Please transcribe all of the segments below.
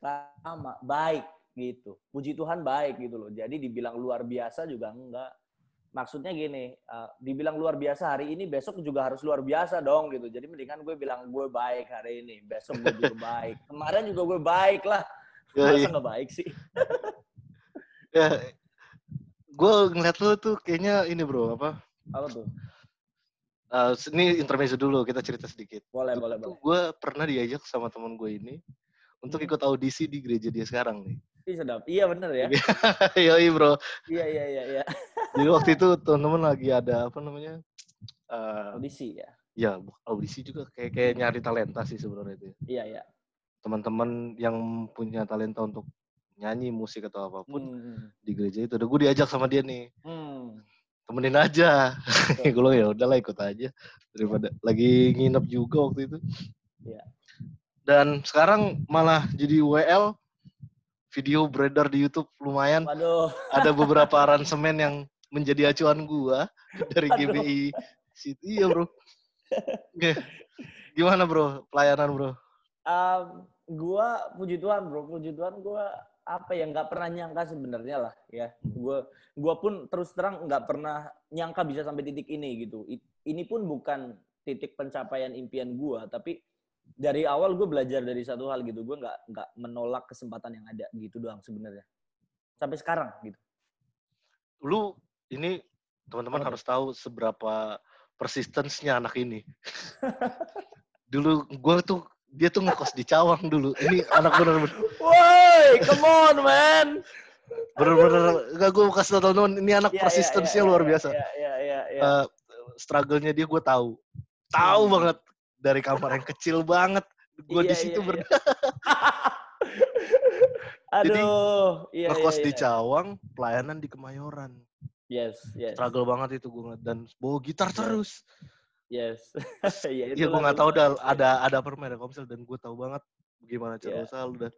sama baik gitu. Puji Tuhan baik gitu loh. Jadi dibilang luar biasa juga enggak. Maksudnya gini, uh, dibilang luar biasa hari ini, besok juga harus luar biasa dong gitu. Jadi mendingan gue bilang gue baik hari ini, besok gue juga baik. Kemarin juga gue baik lah. Ya, Masa iya. nggak baik sih? ya, gue ngeliat lu tuh kayaknya ini bro, apa? Apa tuh? Uh, ini intermezzo dulu, kita cerita sedikit. Boleh, boleh, boleh. Gue pernah diajak sama teman gue ini untuk hmm. ikut audisi di gereja dia sekarang nih. Ih, sedap. Iya bener ya. iya bro. Iya iya iya. iya. Jadi waktu itu teman-teman lagi ada apa namanya uh, audisi ya. Ya audisi juga kayak kayak nyari talenta sih sebenarnya itu. Ya. Iya iya. Teman-teman yang punya talenta untuk nyanyi musik atau apa pun hmm. hmm, hmm. di gereja itu. Udah gue diajak sama dia nih. Hmm. Temenin aja. gue ya udahlah ikut aja daripada lagi nginep juga waktu itu. Iya. Dan sekarang malah jadi WL video beredar di YouTube lumayan. Waduh. Ada beberapa aransemen yang menjadi acuan gua dari Aduh. GBI City. Iya, Bro. Gimana, Bro? Pelayanan, Bro? Um, gua puji Tuhan, Bro. Puji Tuhan gua apa yang nggak pernah nyangka sebenarnya lah ya. Gua gua pun terus terang nggak pernah nyangka bisa sampai titik ini gitu. Ini pun bukan titik pencapaian impian gua, tapi dari awal gue belajar dari satu hal gitu. Gue nggak nggak menolak kesempatan yang ada gitu doang sebenarnya. Sampai sekarang gitu. Lu ini teman-teman harus tahu seberapa persistensnya anak ini. Dulu gue tuh dia tuh ngekos di Cawang dulu. Ini anak bener-bener woi come on man. Bener-bener gak gue kasih tau teman ini anak yeah, iya, persistensnya yeah, yeah, luar biasa. yeah, yeah, yeah, yeah. Uh, struggle-nya dia gue tahu. Tahu hmm. banget dari kamar yang kecil banget. Gue iya, di situ iya, ber. Iya. Aduh, Jadi, iya, ngekos iya, iya. di Cawang, pelayanan di Kemayoran. Yes, yes. Struggle banget itu gue dan bawa gitar terus. Yes. Iya, ya, gue nggak tahu ada ada ada permen komsel dan gue tahu banget gimana cara yeah. usaha lu dan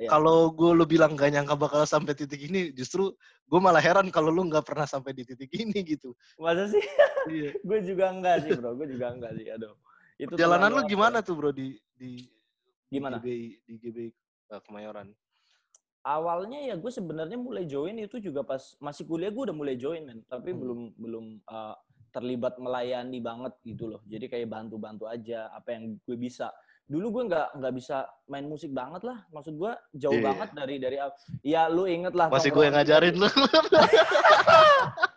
yeah. kalau gue lu bilang gak nyangka bakal sampai titik ini, justru gue malah heran kalau lu nggak pernah sampai di titik ini gitu. Masa sih? Iya. gue juga enggak sih bro, gue juga enggak sih. Aduh. Itu Jalanan lu gimana tuh bro di di gimana? Di GBI, di GBI uh, Kemayoran. Awalnya ya gue sebenarnya mulai join itu juga pas masih kuliah gue udah mulai join men, tapi hmm. belum belum uh, terlibat melayani banget gitu loh. Jadi kayak bantu-bantu aja apa yang gue bisa. Dulu gue nggak nggak bisa main musik banget lah. Maksud gue jauh yeah. banget dari dari ya lu inget lah. Masih gue yang ngajarin lu.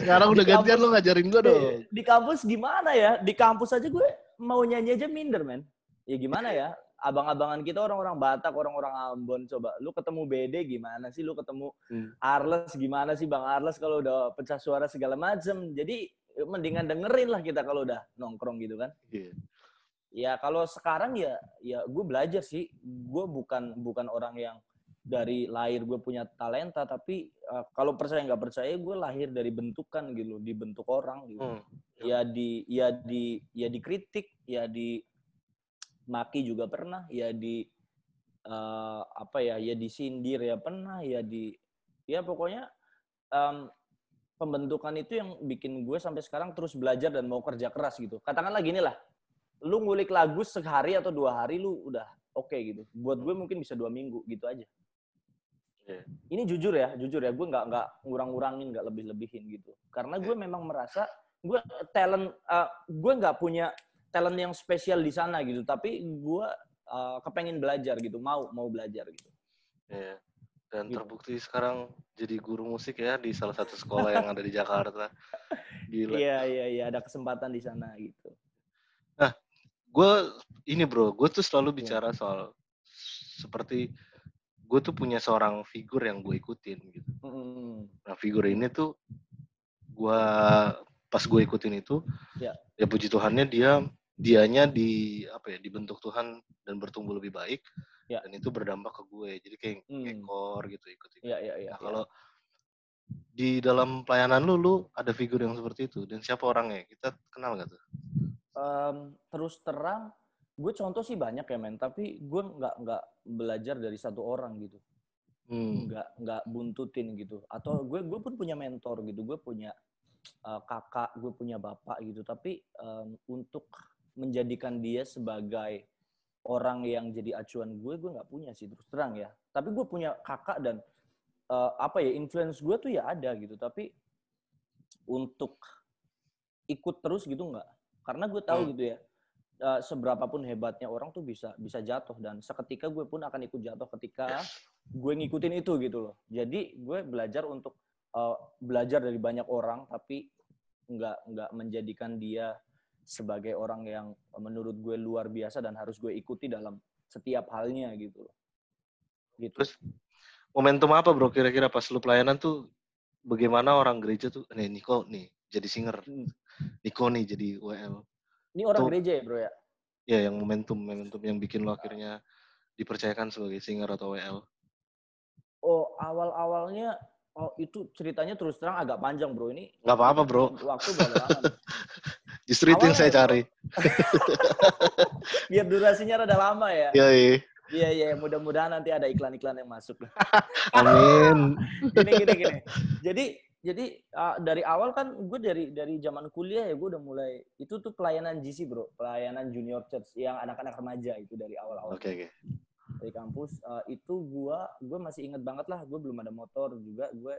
Sekarang udah gantian lo ngajarin gue dong. Di, kampus gimana ya? Di kampus aja gue mau nyanyi aja minder, men. Ya gimana ya? Abang-abangan kita orang-orang Batak, orang-orang Ambon. Coba, lu ketemu BD gimana sih? Lu ketemu hmm. Arles gimana sih Bang Arles kalau udah pecah suara segala macem. Jadi mendingan dengerin lah kita kalau udah nongkrong gitu kan. Yeah. Ya kalau sekarang ya ya gue belajar sih. Gue bukan bukan orang yang dari lahir gue punya talenta tapi uh, kalau percaya nggak percaya gue lahir dari bentukan gitu dibentuk orang gitu. Hmm. ya di ya di ya dikritik ya di maki juga pernah ya di uh, apa ya ya disindir ya pernah ya di ya pokoknya um, pembentukan itu yang bikin gue sampai sekarang terus belajar dan mau kerja keras gitu. Katakanlah gini lah lu ngulik lagu sehari atau dua hari lu udah oke okay gitu. Buat gue mungkin bisa dua minggu gitu aja Yeah. Ini jujur ya, jujur ya, gue nggak nggak ngurang-ngurangin, nggak lebih-lebihin gitu. Karena gue yeah. memang merasa gue talent, uh, gue nggak punya talent yang spesial di sana gitu. Tapi gue uh, kepengen belajar gitu, mau mau belajar gitu. Yeah. Dan gitu. terbukti sekarang jadi guru musik ya di salah satu sekolah yang ada di Jakarta. Gila. Iya iya iya, ada kesempatan di sana gitu. Nah, gue ini bro, gue tuh selalu iya. bicara yeah. soal seperti gue tuh punya seorang figur yang gue ikutin gitu. Nah figur ini tuh gue pas gue ikutin itu, yeah. ya puji Tuhannya dia dianya di apa ya dibentuk Tuhan dan bertumbuh lebih baik yeah. dan itu berdampak ke gue jadi kayak mm. ekor gitu ikut ikut. Yeah, yeah, yeah, nah, kalau di dalam pelayanan lu lu ada figur yang seperti itu dan siapa orangnya kita kenal gak tuh? Um, terus terang gue contoh sih banyak ya men. Tapi gue nggak nggak belajar dari satu orang gitu. Hmm. nggak nggak buntutin gitu. Atau gue gue pun punya mentor gitu. Gue punya uh, kakak gue punya bapak gitu. Tapi um, untuk menjadikan dia sebagai orang yang jadi acuan gue gue nggak punya sih terus terang ya. Tapi gue punya kakak dan uh, apa ya influence gue tuh ya ada gitu. Tapi untuk ikut terus gitu nggak. Karena gue tahu hmm. gitu ya uh, seberapapun hebatnya orang tuh bisa bisa jatuh. Dan seketika gue pun akan ikut jatuh ketika gue ngikutin itu gitu loh. Jadi gue belajar untuk uh, belajar dari banyak orang tapi nggak nggak menjadikan dia sebagai orang yang menurut gue luar biasa dan harus gue ikuti dalam setiap halnya gitu loh. Gitu. Terus momentum apa bro kira-kira pas lu pelayanan tuh? Bagaimana orang gereja tuh nih Niko nih jadi singer. Hmm. Niko nih jadi WL ini orang tuh, gereja ya bro ya ya yang momentum momentum yang bikin lo akhirnya dipercayakan sebagai singer atau WL oh awal awalnya Oh itu ceritanya terus terang agak panjang bro ini. Gak apa-apa bro. Waktu berapa Justru itu yang saya cari. Biar durasinya rada lama ya. Iya iya. Iya iya. Mudah-mudahan nanti ada iklan-iklan yang masuk. Amin. gini gini gini. Jadi jadi uh, dari awal kan gue dari dari zaman kuliah ya gue udah mulai itu tuh pelayanan GC bro, pelayanan junior church yang anak-anak remaja itu dari awal-awal. Oke okay, oke. Okay dari kampus uh, itu gua gue masih inget banget lah gue belum ada motor juga gue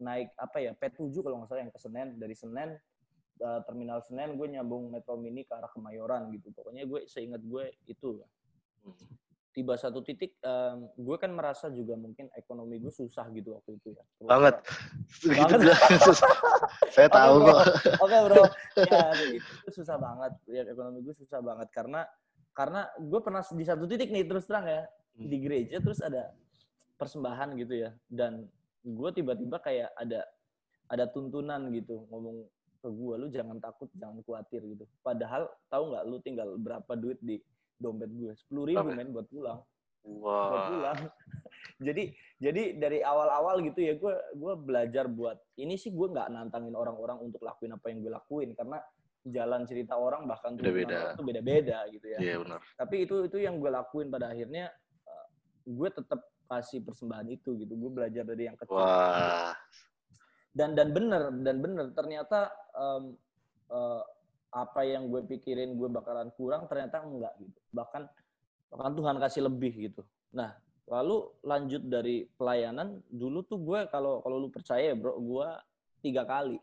naik apa ya P7 kalau nggak salah yang ke Senen dari Senen uh, terminal Senen gue nyambung Metro Mini ke arah Kemayoran gitu pokoknya gue seingat gue itu hmm. Tiba satu titik um, gue kan merasa juga mungkin ekonomi gue susah gitu waktu itu ya. Terus banget. banget. saya tahu kok. Oke okay, bro. Ya itu susah banget. Ya ekonomi gue susah banget. Karena karena gue pernah di satu titik nih terus terang ya. Di hmm. gereja terus ada persembahan gitu ya. Dan gue tiba-tiba kayak ada ada tuntunan gitu ngomong ke gue lu jangan takut jangan khawatir gitu. Padahal tahu nggak lu tinggal berapa duit di dompet gue sepuluh ribu men buat pulang wow. buat pulang jadi jadi dari awal-awal gitu ya gue gue belajar buat ini sih gue nggak nantangin orang-orang untuk lakuin apa yang gue lakuin karena jalan cerita orang bahkan beda-beda itu beda-beda gitu ya. Iya benar. Tapi itu itu yang gue lakuin pada akhirnya uh, gue tetap kasih persembahan itu gitu. Gue belajar dari yang kecil. Wah. Dan dan bener dan bener ternyata um, uh, apa yang gue pikirin gue bakalan kurang ternyata enggak gitu. Bahkan bahkan Tuhan kasih lebih gitu. Nah, lalu lanjut dari pelayanan dulu tuh gue kalau kalau lu percaya bro, gue tiga kali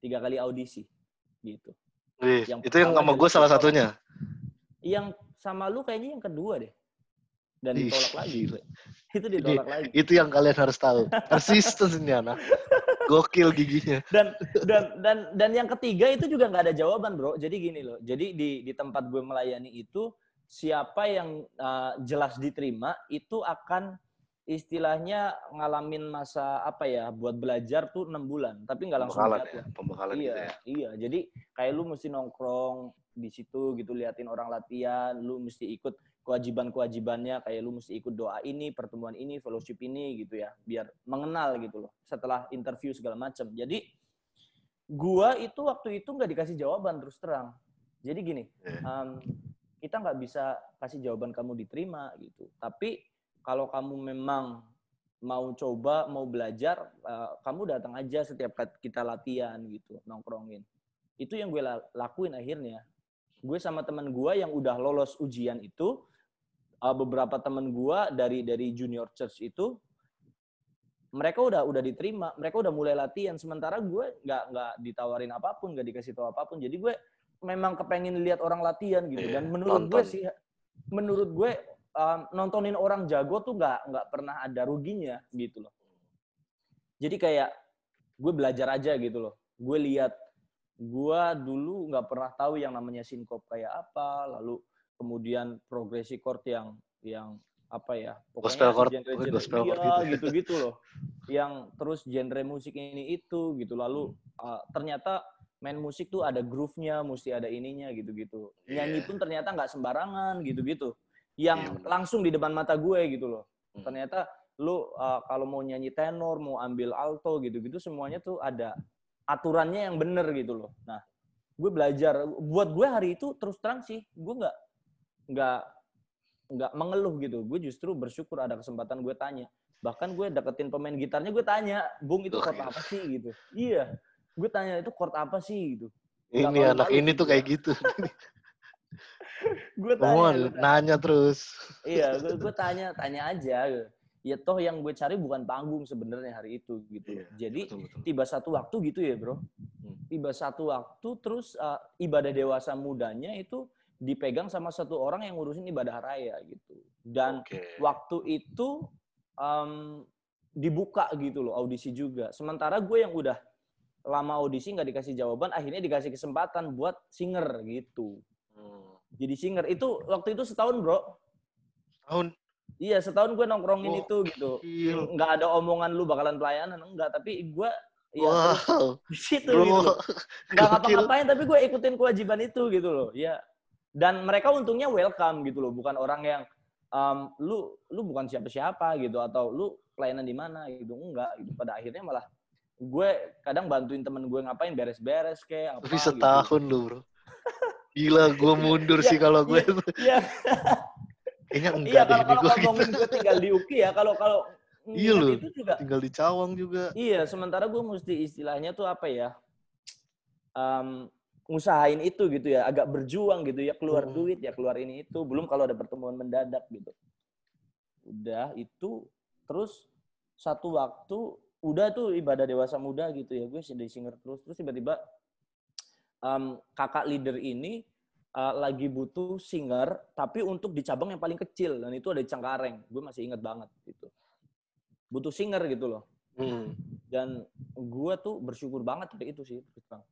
tiga kali audisi gitu. Wih, yang itu yang sama gue salah satunya. Yang sama lu kayaknya yang kedua deh. Dan ditolak lagi. Itu ditolak ini, lagi. Itu yang kalian harus tahu. Persisten anak. Gokil giginya. Dan dan dan dan yang ketiga itu juga nggak ada jawaban, Bro. Jadi gini loh. Jadi di di tempat gue melayani itu siapa yang uh, jelas diterima itu akan istilahnya ngalamin masa apa ya buat belajar tuh enam bulan tapi nggak langsung pembekalan ya, pembekalan iya gitu ya. iya jadi kayak lu mesti nongkrong di situ gitu liatin orang latihan lu mesti ikut kewajiban kewajibannya kayak lu mesti ikut doa ini pertemuan ini fellowship ini gitu ya biar mengenal gitu loh setelah interview segala macam jadi gua itu waktu itu nggak dikasih jawaban terus terang jadi gini um, kita nggak bisa kasih jawaban kamu diterima gitu tapi kalau kamu memang mau coba, mau belajar, uh, kamu datang aja setiap kita latihan gitu, nongkrongin. Itu yang gue lakuin akhirnya. Gue sama teman gue yang udah lolos ujian itu, uh, beberapa teman gue dari dari junior church itu, mereka udah udah diterima, mereka udah mulai latihan. Sementara gue nggak nggak ditawarin apa pun, nggak dikasih tahu apa pun. Jadi gue memang kepengen lihat orang latihan gitu. Iya, Dan menurut gue sih, menurut gue um, nontonin orang jago tuh nggak nggak pernah ada ruginya gitu loh. Jadi kayak gue belajar aja gitu loh. Gue lihat gue dulu nggak pernah tahu yang namanya sinkop kayak apa, lalu kemudian progresi chord yang yang apa ya pokoknya genre genre gospel iya, gitu. gitu gitu loh yang terus genre musik ini itu gitu lalu uh, ternyata main musik tuh ada groove-nya mesti ada ininya gitu gitu nyanyi pun ternyata nggak sembarangan gitu gitu yang yeah. langsung di depan mata gue gitu loh. Hmm. Ternyata lu uh, kalau mau nyanyi tenor, mau ambil alto gitu-gitu semuanya tuh ada aturannya yang bener gitu loh. Nah, gue belajar. Buat gue hari itu terus terang sih, gue nggak nggak nggak mengeluh gitu. Gue justru bersyukur ada kesempatan gue tanya. Bahkan gue deketin pemain gitarnya, gue tanya, Bung itu chord apa sih gitu. Iya, gue tanya itu chord apa sih gitu. Ini anak ini tuh kayak gitu. gue tanya, nanya terus. Iya, gue, gue tanya, tanya aja. Ya toh yang gue cari bukan panggung sebenarnya hari itu gitu. Iya, Jadi betul, betul. tiba satu waktu gitu ya bro. Hmm. Tiba satu waktu terus uh, ibadah dewasa mudanya itu dipegang sama satu orang yang ngurusin ibadah raya gitu. Dan okay. waktu itu um, dibuka gitu loh audisi juga. Sementara gue yang udah lama audisi nggak dikasih jawaban, akhirnya dikasih kesempatan buat singer gitu. Hmm. Jadi singer itu waktu itu setahun bro. Setahun. Iya setahun gue nongkrongin oh, itu gitu. Nggak ada omongan lu bakalan pelayanan enggak, tapi gue ya wow. di situ bro. gitu. Nggak ngapa-ngapain tapi gue ikutin kewajiban itu gitu loh. Ya. Dan mereka untungnya welcome gitu loh, bukan orang yang um, lu lu bukan siapa-siapa gitu atau lu pelayanan di mana? gitu. Enggak gitu. Pada akhirnya malah gue kadang bantuin temen gue ngapain beres-beres kayak apa tapi gitu. setahun gitu. lu bro. Gila gue mundur sih iya, kalau gue. iya, kayaknya enggak iya kalau kalau ngomongin gitu. gue tinggal di UKI ya kalau kalau iya lu itu juga tinggal di Cawang juga. Iya sementara gue mesti istilahnya tuh apa ya? Um, ngusahain itu gitu ya, agak berjuang gitu ya, keluar hmm. duit ya, keluar ini itu, belum kalau ada pertemuan mendadak gitu. Udah itu terus satu waktu udah tuh ibadah dewasa muda gitu ya, gue jadi singer terus terus tiba-tiba um, kakak leader ini uh, lagi butuh singer tapi untuk di cabang yang paling kecil dan itu ada di Cengkareng. Gue masih inget banget gitu. Butuh singer gitu loh. Hmm. Dan gue tuh bersyukur banget dari itu sih, Bang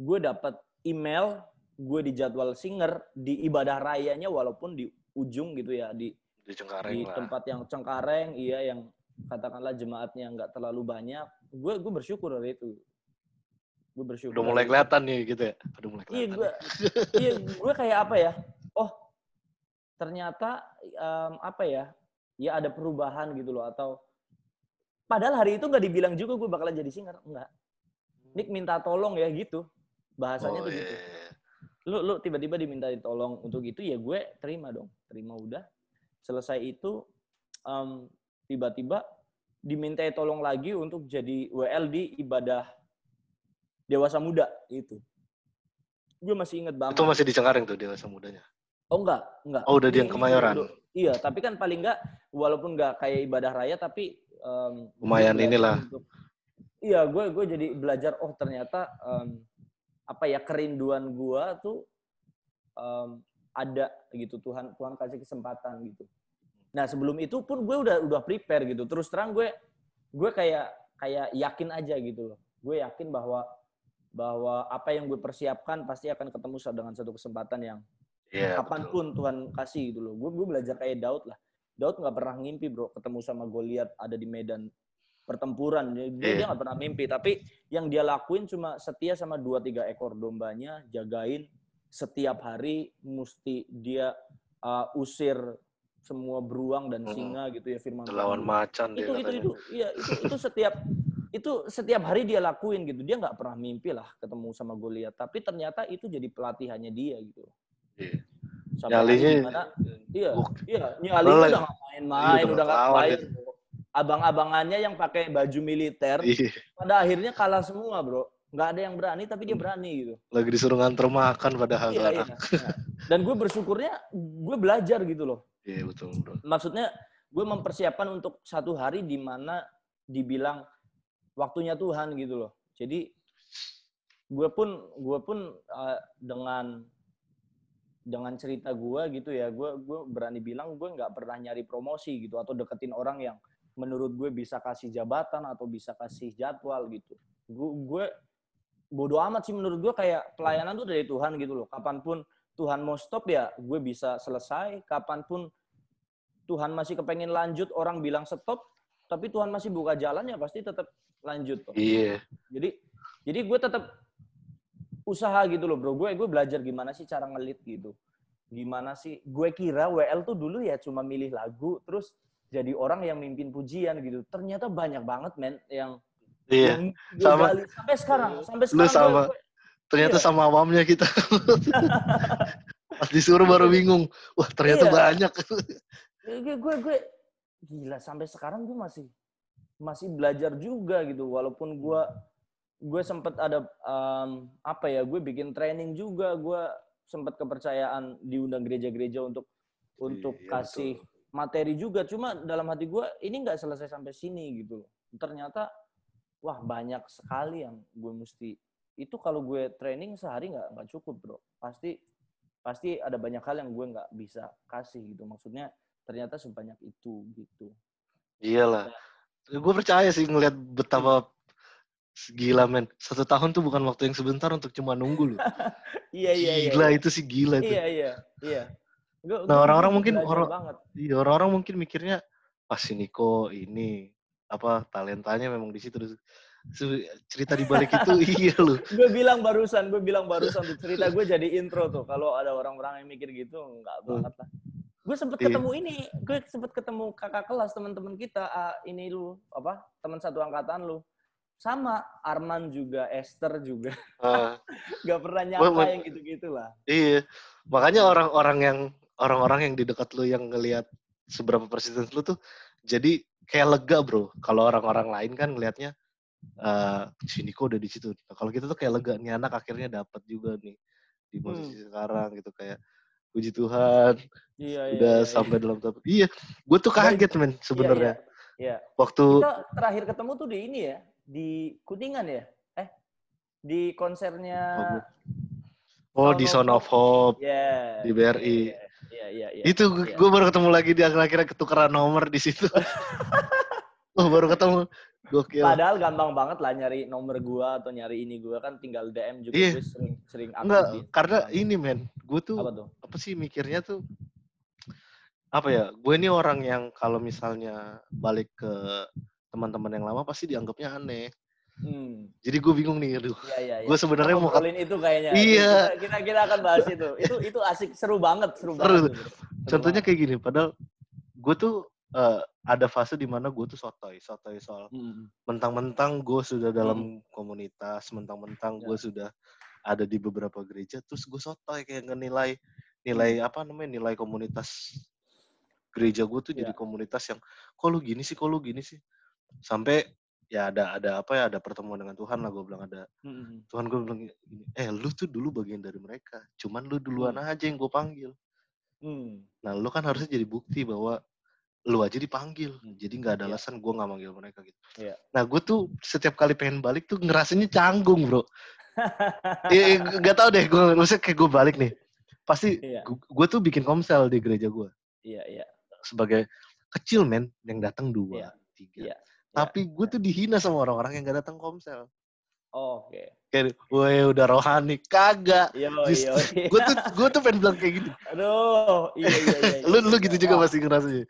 gue dapat email gue di jadwal singer di ibadah rayanya walaupun di ujung gitu ya di di, Cengkareng di tempat yang Cengkareng iya yang katakanlah jemaatnya nggak terlalu banyak. Gue gue bersyukur dari itu. Gue bersyukur udah mulai kelihatan nih gitu ya? Udah mulai iya gue iya gue kayak apa ya? Oh ternyata um, apa ya? Ya ada perubahan gitu loh atau padahal hari itu nggak dibilang juga gue bakalan jadi singer. Enggak Nick minta tolong ya gitu bahasanya oh, tuh gitu. Yeah. Lu lu tiba-tiba diminta tolong untuk itu ya gue terima dong, terima udah. Selesai itu um, tiba-tiba diminta tolong lagi untuk jadi WL di ibadah dewasa muda itu. Gue masih inget banget. Itu masih di Cengkareng tuh dewasa mudanya. Oh enggak, enggak. Oh udah di yang Kemayoran. Iya, tapi kan paling enggak walaupun enggak kayak ibadah raya tapi um, lumayan inilah. Untuk, iya, gue gue jadi belajar oh ternyata um, apa ya kerinduan gua tuh um, ada gitu Tuhan Tuhan kasih kesempatan gitu. Nah sebelum itu pun gue udah udah prepare gitu. Terus terang gue gue kayak kayak yakin aja gitu loh. Gue yakin bahwa bahwa apa yang gue persiapkan pasti akan ketemu dengan satu kesempatan yang yeah, kapan pun betul. Tuhan kasih gitu loh. Gue gue belajar kayak Daud lah. Daud nggak pernah ngimpi bro ketemu sama Goliat ada di medan pertempuran. Dia, yeah. dia gak pernah mimpi. Tapi yang dia lakuin cuma setia sama dua tiga ekor dombanya, jagain setiap hari mesti dia uh, usir semua beruang dan singa hmm. gitu ya firman Lawan macan itu itu itu. Iya itu itu setiap itu setiap hari dia lakuin gitu. Dia nggak pernah mimpi lah ketemu sama Goliat. Tapi ternyata itu jadi pelatihannya dia gitu. Yeah. nyalinya iya iya nyalinya udah main-main udah nggak main abang-abangannya yang pakai baju militer iya. pada akhirnya kalah semua bro. Nggak ada yang berani tapi dia berani gitu. Lagi disuruh nganter makan padahal iya, iya. dan gue bersyukurnya gue belajar gitu loh. Iya betul bro. Maksudnya gue mempersiapkan untuk satu hari di mana dibilang waktunya Tuhan gitu loh. Jadi gue pun gue pun uh, dengan dengan cerita gue gitu ya gue gue berani bilang gue nggak pernah nyari promosi gitu atau deketin orang yang menurut gue bisa kasih jabatan atau bisa kasih jadwal gitu. Gue, gue bodoh amat sih menurut gue kayak pelayanan tuh dari Tuhan gitu loh. Kapan pun Tuhan mau stop ya gue bisa selesai. Kapan pun Tuhan masih kepengen lanjut orang bilang stop, tapi Tuhan masih buka jalan ya pasti tetap lanjut. Iya. Yeah. Jadi jadi gue tetap usaha gitu loh bro. Gue gue belajar gimana sih cara ngelit gitu. Gimana sih? Gue kira WL tuh dulu ya cuma milih lagu terus jadi orang yang mimpin pujian gitu. Ternyata banyak banget men yang Iya. Yang sama gali. sampai sekarang, sampai sekarang. Lu sama. Gue, ternyata iya. sama awamnya kita. Pas disuruh baru bingung. Wah, ternyata iya. banyak. gue, gue gue gila sampai sekarang gue masih masih belajar juga gitu walaupun gue gue sempet ada um, apa ya gue bikin training juga gue sempat kepercayaan diundang gereja-gereja untuk untuk iya, kasih betul. Materi juga. Cuma dalam hati gue ini nggak selesai sampai sini gitu. Ternyata wah banyak sekali yang gue mesti itu kalau gue training sehari nggak nggak cukup bro. Pasti pasti ada banyak hal yang gue nggak bisa kasih gitu. Maksudnya ternyata sebanyak itu gitu. Iyalah. Gue percaya sih ngelihat betapa Gila men, satu tahun tuh bukan waktu yang sebentar untuk cuma nunggu loh. iya iya iya. Gila itu sih gila tuh. Iya iya iya. Gua, nah orang-orang mungkin orang iya orang-orang mungkin mikirnya pas ini kok ini apa talentanya memang di situ cerita di balik itu iya loh. gue bilang barusan, gue bilang barusan tuh cerita gue jadi intro tuh. Kalau ada orang-orang yang mikir gitu, enggak hmm. banget lah. Gue sempet iya. ketemu ini, gue sempet ketemu kakak kelas teman-teman kita, ah, ini lu apa teman satu angkatan lu sama Arman juga Esther juga uh, nggak pernah nyapa yang gitu-gitu lah iya makanya orang-orang yang orang-orang yang di dekat lu yang ngelihat seberapa persisten lu tuh jadi kayak lega bro kalau orang-orang lain kan ngelihatnya uh, sini kok udah di situ nah, kalau kita tuh kayak lega nih anak akhirnya dapat juga nih di posisi hmm. sekarang gitu kayak puji Tuhan iya, iya udah iya, sampai iya. dalam tahap iya gue tuh kaget men sebenarnya iya, iya, iya. waktu kita terakhir ketemu tuh di ini ya di Kuningan ya? Eh, di konsernya Oh, di Son of Hope. Yeah. Di BRI. Iya, iya, iya. Itu yeah. gue baru ketemu lagi di akhir-akhirnya ketukeran nomor di situ. oh, baru ketemu. Gokil. Padahal gampang banget lah nyari nomor gua atau nyari ini gua kan tinggal DM juga yeah. gue sering sering Enggak, karena ini men, gue tuh apa, tuh apa sih mikirnya tuh apa ya? Gue ini orang yang kalau misalnya balik ke teman-teman yang lama pasti dianggapnya aneh. Hmm. Jadi gue bingung nih, aduh. Iya, iya, iya. Gue sebenarnya mau ngobrolin itu kayaknya. Iya. Kita, kita akan bahas itu. Itu itu asik, seru banget, seru, seru. banget. Seru Contohnya kayak gini, padahal gue tuh uh, ada fase di mana gue tuh sotoy, sotoy soal hmm. mentang-mentang gue sudah dalam hmm. komunitas, mentang-mentang ya. gue sudah ada di beberapa gereja, terus gue sotoy kayak nilai nilai hmm. apa namanya nilai komunitas gereja gue tuh ya. jadi komunitas yang kok lu gini sih, kok lu gini sih sampai ya ada ada apa ya ada pertemuan dengan Tuhan lah gue bilang ada hmm. Tuhan gue bilang gini eh lu tuh dulu bagian dari mereka cuman lu duluan hmm. aja yang gue panggil hmm. nah lu kan harusnya jadi bukti bahwa lu aja dipanggil hmm. jadi nggak ada yeah. alasan gue nggak manggil mereka gitu yeah. nah gue tuh setiap kali pengen balik tuh ngerasanya canggung bro Iya, nggak tahu deh gue maksudnya kayak gue balik nih pasti yeah. gue tuh bikin komsel di gereja gue iya yeah, iya yeah. sebagai kecil men yang datang dua yeah. tiga yeah. Ya. Tapi gue tuh dihina sama orang-orang yang gak datang komsel. Oh, Oke. Okay. Kayak, woi udah rohani, kagak. Iya, iya. Gue tuh gue tuh pengen bilang kayak gini. Aduh, iya iya iya. lu lu gitu juga pasti ngerasanya.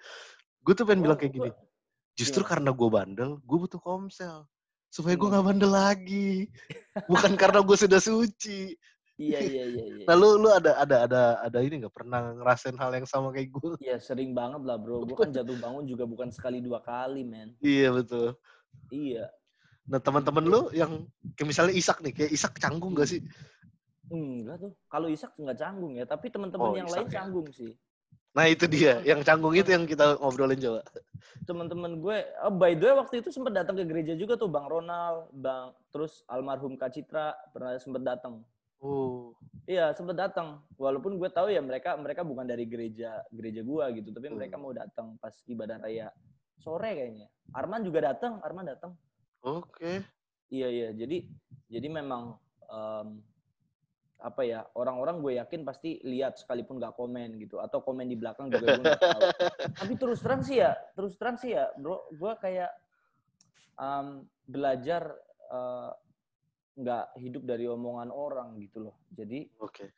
Gue tuh pengen bilang kayak gini. Justru karena gue bandel, gue butuh komsel supaya gue gak bandel lagi. Bukan karena gue sudah suci. Iya iya iya. iya. Nah lu lu ada ada ada ada ini nggak pernah ngerasain hal yang sama kayak gue? Iya sering banget lah bro. Gue kan jatuh bangun juga bukan sekali dua kali men. Iya betul. Iya. Nah teman-teman lu yang kayak misalnya Isak nih, kayak Isak canggung gak sih? Enggak tuh. Kalau Isak nggak canggung ya, tapi teman-teman oh, yang Isak lain ya. canggung sih. Nah itu dia, yang canggung itu yang kita ngobrolin coba. Teman-teman gue, oh by the way waktu itu sempat datang ke gereja juga tuh Bang Ronald, Bang terus almarhum Kak Citra pernah sempat datang. Oh. Iya, sempat datang. Walaupun gue tahu ya mereka mereka bukan dari gereja gereja gua gitu, tapi hmm. mereka mau datang pas ibadah raya sore kayaknya. Arman juga datang, Arman datang. Oke. Okay. Iya iya, jadi jadi memang um, apa ya orang-orang gue yakin pasti lihat sekalipun gak komen gitu atau komen di belakang juga gue gak tahu. Tapi terus terang sih ya, terus terang sih ya, bro, gue kayak um, belajar uh, nggak hidup dari omongan orang gitu loh. Jadi oke. Okay.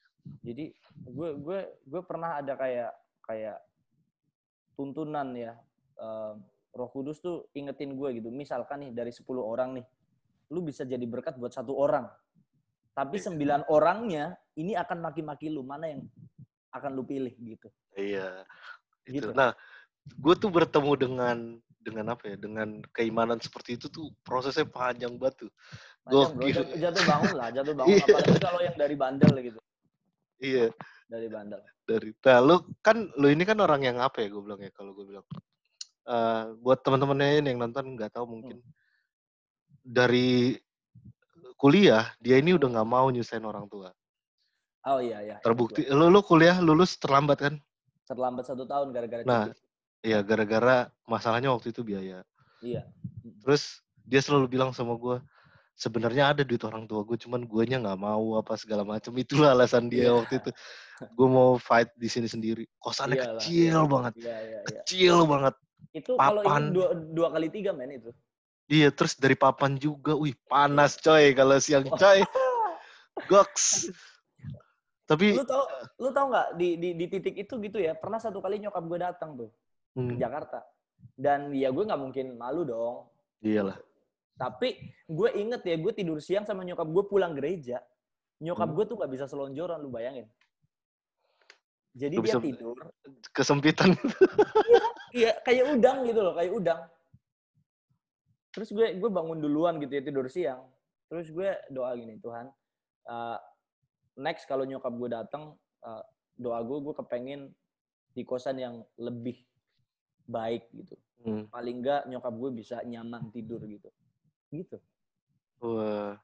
Jadi gue gue gue pernah ada kayak kayak tuntunan ya. Uh, Roh Kudus tuh ingetin gue gitu. Misalkan nih dari 10 orang nih, lu bisa jadi berkat buat satu orang. Tapi iya. sembilan orangnya ini akan maki-maki lu. Mana yang akan lu pilih gitu. Iya. Gitu. Nah, gue tuh bertemu dengan dengan apa ya dengan keimanan seperti itu tuh prosesnya panjang banget tuh Gokil. Jatuh, jatuh bangun lah, jatuh bangun. Iya. Apalagi kalau yang dari bandel gitu. Iya. Dari bandel. Dari. Nah, lu kan lu ini kan orang yang apa ya gue bilang ya kalau gue bilang. Uh, buat teman-temannya ini yang nonton nggak tahu mungkin hmm. dari kuliah dia ini udah nggak mau nyusahin orang tua. Oh iya iya. Terbukti. Lu lu kuliah lulus terlambat kan? Terlambat satu tahun gara-gara Nah, iya gara-gara masalahnya waktu itu biaya. Iya. Terus dia selalu bilang sama gue, sebenarnya ada duit orang tua gue, cuman guanya nggak mau apa segala macam. Itulah alasan dia yeah. waktu itu. Gue mau fight di sini sendiri. Kosannya Iyalah, kecil iya, banget, iya, iya, iya. kecil banget. Itu kalau ini dua, dua kali tiga men itu. Iya, terus dari papan juga, wih panas coy kalau siang coy. Goks. Tapi lu tau lu tau nggak di, di di titik itu gitu ya pernah satu kali nyokap gue datang tuh hmm. Jakarta dan ya gue nggak mungkin malu dong. Iyalah. Tapi gue inget ya gue tidur siang sama nyokap gue pulang gereja. Nyokap hmm. gue tuh nggak bisa selonjoran lu bayangin. Jadi gak dia tidur. Kesempitan. iya, kayak udang gitu loh, kayak udang. Terus gue gue bangun duluan gitu ya tidur siang. Terus gue doa gini Tuhan, uh, next kalau nyokap gue datang uh, doa gue gue kepengen di kosan yang lebih baik gitu hmm. paling enggak nyokap gue bisa nyaman tidur gitu gitu wah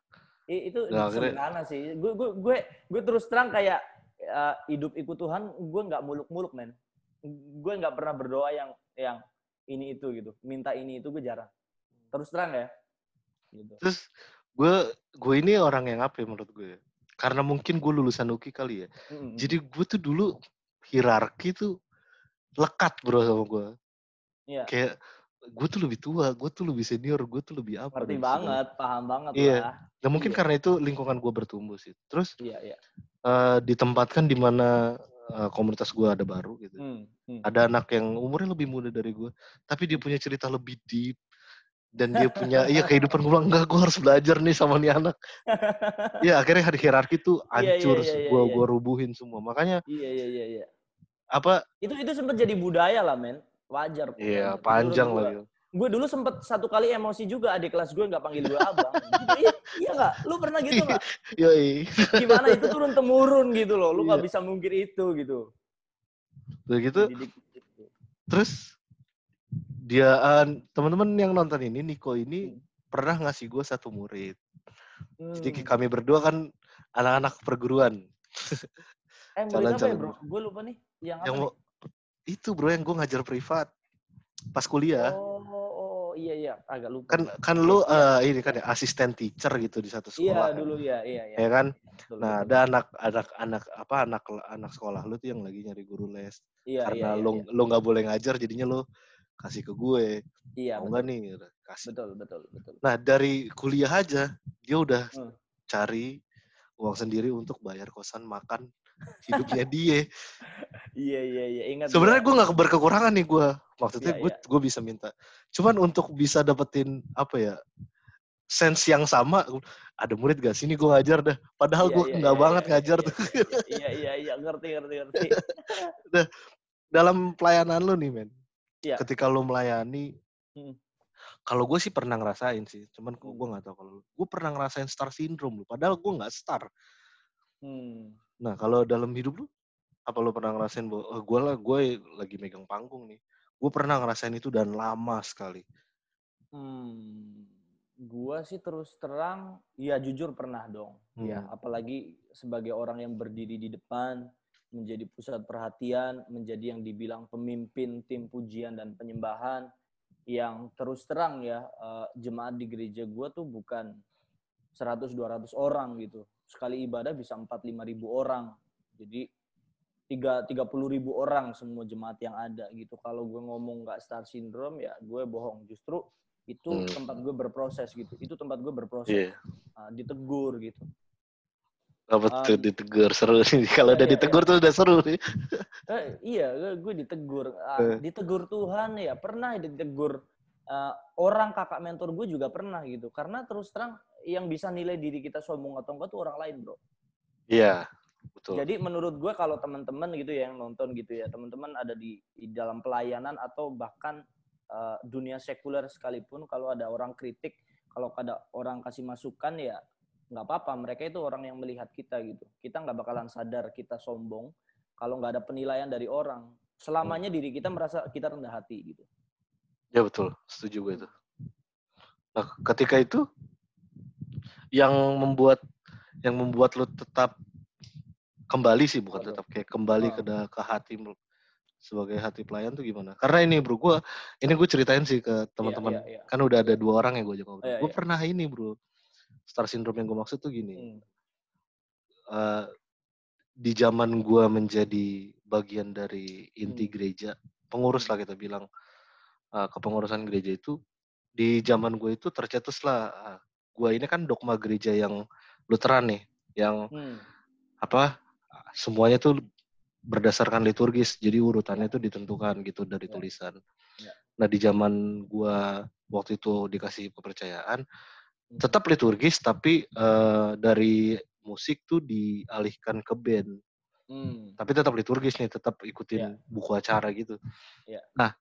I, itu sederhana sih gue gue gue gue terus terang kayak uh, hidup ikut Tuhan gue nggak muluk-muluk men gue nggak pernah berdoa yang yang ini itu gitu minta ini itu gue jarang terus terang ya gitu. terus gue gue ini orang yang apa ya menurut gue ya? karena mungkin gue lulusan UKI kali ya. Mm-hmm. Jadi gue tuh dulu hierarki tuh lekat bro sama gue. Iya. Kayak gue tuh lebih tua, gue tuh lebih senior, gue tuh lebih apa. Ngerti banget, paham banget iya. lah. Nah mungkin iya. karena itu lingkungan gue bertumbuh sih. Terus iya, iya. Uh, ditempatkan di mana uh, komunitas gue ada baru gitu. Hmm, hmm. Ada anak yang umurnya lebih muda dari gue, tapi dia punya cerita lebih deep, dan dia punya iya kehidupan gue enggak gue harus belajar nih sama nih anak ya akhirnya hari hierarki tuh hancur iya, iya, iya, gue iya. rubuhin semua makanya iya iya iya iya apa itu itu sempat jadi budaya lah men wajar iya panjang lah gue dulu sempet satu kali emosi juga adik kelas gue nggak panggil gue abang. Gitu, iya iya nggak? Lu pernah gitu nggak? Yoi. gimana itu turun temurun gitu loh lu nggak iya. bisa mungkir itu gitu. Begitu terus dia uh, teman-teman yang nonton ini Niko ini hmm. pernah ngasih gue satu murid. Hmm. jadi kami berdua kan anak-anak perguruan. Eh murid apa ya bro? Gue lupa nih yang, yang apa nih? Itu bro yang gue ngajar privat pas kuliah oh, oh iya iya agak lupa kan kan lu uh, ini kan ya asisten teacher gitu di satu sekolah iya dulu ya iya iya ya kan betul, nah betul. ada anak anak anak apa anak anak sekolah lu tuh yang lagi nyari guru les iya, karena iya, iya, lu iya. lu nggak boleh ngajar jadinya lu kasih ke gue. Iya. Mau nggak nih? Kasih. Betul, betul, betul. Nah dari kuliah aja dia udah hmm. cari uang sendiri untuk bayar kosan makan hidupnya dia. iya iya iya ingat. Sebenarnya gue nggak berkekurangan nih gue. Maksudnya gue iya. gue bisa minta. Cuman untuk bisa dapetin apa ya sense yang sama ada murid gak sini gue ngajar dah padahal iya, gue iya, nggak iya, banget iya, ngajar iya, tuh iya iya iya ngerti ngerti ngerti nah, dalam pelayanan lo nih men ya. ketika lo melayani hmm. kalau gue sih pernah ngerasain sih cuman hmm. gue nggak tahu kalau gue pernah ngerasain star syndrome lo padahal gue nggak star hmm. Nah kalau dalam hidup lo apa lo pernah ngerasain bahwa oh, gue lah gue lagi megang panggung nih gue pernah ngerasain itu dan lama sekali hmm gue sih terus terang ya jujur pernah dong ya, hmm. ya apalagi sebagai orang yang berdiri di depan menjadi pusat perhatian, menjadi yang dibilang pemimpin tim pujian dan penyembahan yang terus terang ya uh, jemaat di gereja gue tuh bukan 100-200 orang gitu. Sekali ibadah bisa 4-5 ribu orang. Jadi tiga tiga puluh ribu orang semua jemaat yang ada gitu. Kalau gue ngomong nggak star syndrome ya gue bohong. Justru itu hmm. tempat gue berproses gitu. Itu tempat gue berproses. Yeah. Uh, ditegur gitu. Apa um, tuh ditegur seru nih. Kalau iya, udah iya, ditegur iya. tuh udah seru nih. Eh, iya, gue ditegur. Uh, ditegur Tuhan ya. Pernah ditegur uh, orang kakak mentor gue juga pernah gitu. Karena terus terang yang bisa nilai diri kita sombong atau enggak tuh orang lain, bro. Iya, betul. Jadi menurut gue kalau teman-teman gitu ya yang nonton gitu ya, teman-teman ada di, di dalam pelayanan atau bahkan uh, dunia sekuler sekalipun kalau ada orang kritik, kalau ada orang kasih masukan ya nggak apa-apa mereka itu orang yang melihat kita gitu. Kita nggak bakalan sadar kita sombong kalau nggak ada penilaian dari orang. Selamanya diri kita merasa kita rendah hati gitu. Ya betul. Setuju gue itu. Nah ketika itu yang membuat yang membuat lo tetap kembali sih bukan tetap kayak kembali ke ke hati sebagai hati pelayan tuh gimana? Karena ini bro, gue ini gue ceritain sih ke iya, teman-teman. Yeah, yeah, yeah. Kan udah ada dua orang yang gue ajak ngobrol. Yeah, gue yeah. pernah ini bro, star syndrome yang gue maksud tuh gini. Hmm. Uh, di zaman gue menjadi bagian dari inti hmm. gereja, pengurus lah kita bilang uh, kepengurusan gereja itu di zaman gue itu tercetus lah. Uh, gue ini kan dogma gereja yang Lutheran nih, yang hmm. apa? Semuanya tuh berdasarkan liturgis jadi urutannya itu ditentukan gitu dari ya. tulisan ya. nah di zaman gua waktu itu dikasih kepercayaan hmm. tetap liturgis tapi uh, dari musik tuh dialihkan ke band hmm. tapi tetap liturgis nih tetap ikutin ya. buku acara gitu ya. nah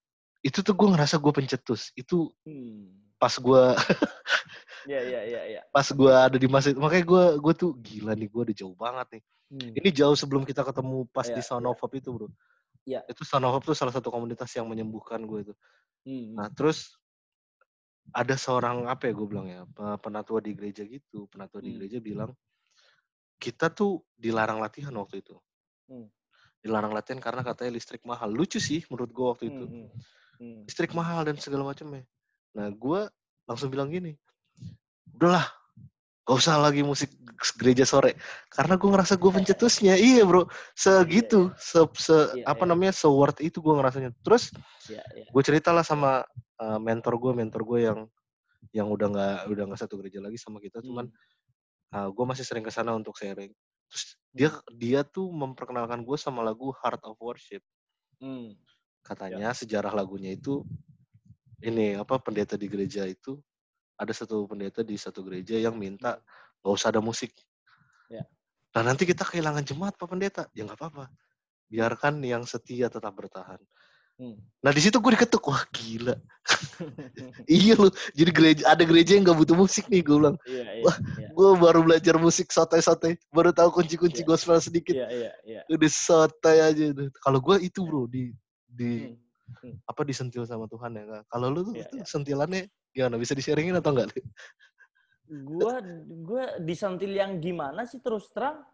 itu tuh gue ngerasa gue pencetus itu hmm. pas gue Iya iya iya. Ya. Pas gue ada di masjid, makanya gue gue tuh gila nih gue udah jauh banget nih. Hmm. Ini jauh sebelum kita ketemu pas ya, di Sound ya. of Hope itu bro. Iya. Itu Sound of Hope tuh salah satu komunitas yang menyembuhkan gue itu. Hmm. Nah terus ada seorang apa ya gue bilang ya penatua di gereja gitu, penatua hmm. di gereja bilang kita tuh dilarang latihan waktu itu. Hmm. Dilarang latihan karena katanya listrik mahal. Lucu sih menurut gue waktu itu. Hmm. Hmm. Listrik mahal dan segala macamnya. Nah gue langsung bilang gini, udahlah gak usah lagi musik gereja sore. Karena gue ngerasa gue pencetusnya. Iya bro. Segitu. Se, se iya, apa iya. namanya se worth itu gue ngerasanya. Terus iya, gue ceritalah sama uh, mentor gue mentor gue yang yang udah nggak udah nggak satu gereja lagi sama kita. Hmm. cuman uh, eh, gue masih sering ke sana untuk sharing. Terus dia dia tuh memperkenalkan gue sama lagu Heart of Worship. Hmm. katanya ya. sejarah lagunya itu ini apa pendeta di gereja itu ada satu pendeta di satu gereja yang minta hmm. nggak usah ada musik. Ya. Nah nanti kita kehilangan jemaat Pak Pendeta. Ya nggak apa-apa. Biarkan yang setia tetap bertahan. Hmm. Nah di situ gue diketuk, wah gila. iya loh, jadi gereja ada gereja yang nggak butuh musik nih gue bilang. Iya, iya, wah, iya. gue baru belajar musik sotai-sotai, baru tahu kunci-kunci iya. gospel sedikit. Iya, iya, iya. Udah sotai aja. Kalau gue itu bro di di hmm. Hmm. apa disentil sama Tuhan ya. Kalau lu tuh, tuh iya. sentilannya Gimana bisa di-sharingin atau enggak? Gua gua disentil yang gimana sih terus terang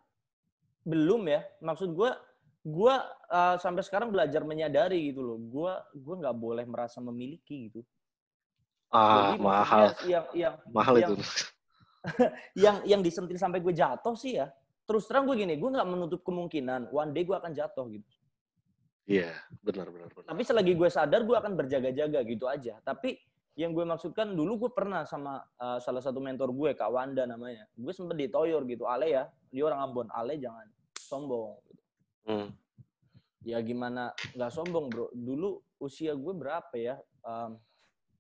belum ya. Maksud gua gua uh, sampai sekarang belajar menyadari gitu loh. Gua gua nggak boleh merasa memiliki gitu. Ah, Jadi, mahal. Yang yang mahal yang, itu. yang yang disentil sampai gue jatuh sih ya. Terus terang gue gini, gue nggak menutup kemungkinan one day gue akan jatuh gitu. Iya, yeah, benar, benar, benar. Tapi selagi gue sadar, gue akan berjaga-jaga gitu aja. Tapi yang gue maksudkan dulu gue pernah sama uh, salah satu mentor gue Kak Wanda namanya gue sempet ditoyor gitu Ale ya dia orang Ambon Ale jangan sombong gitu. hmm. ya gimana nggak sombong bro dulu usia gue berapa ya um,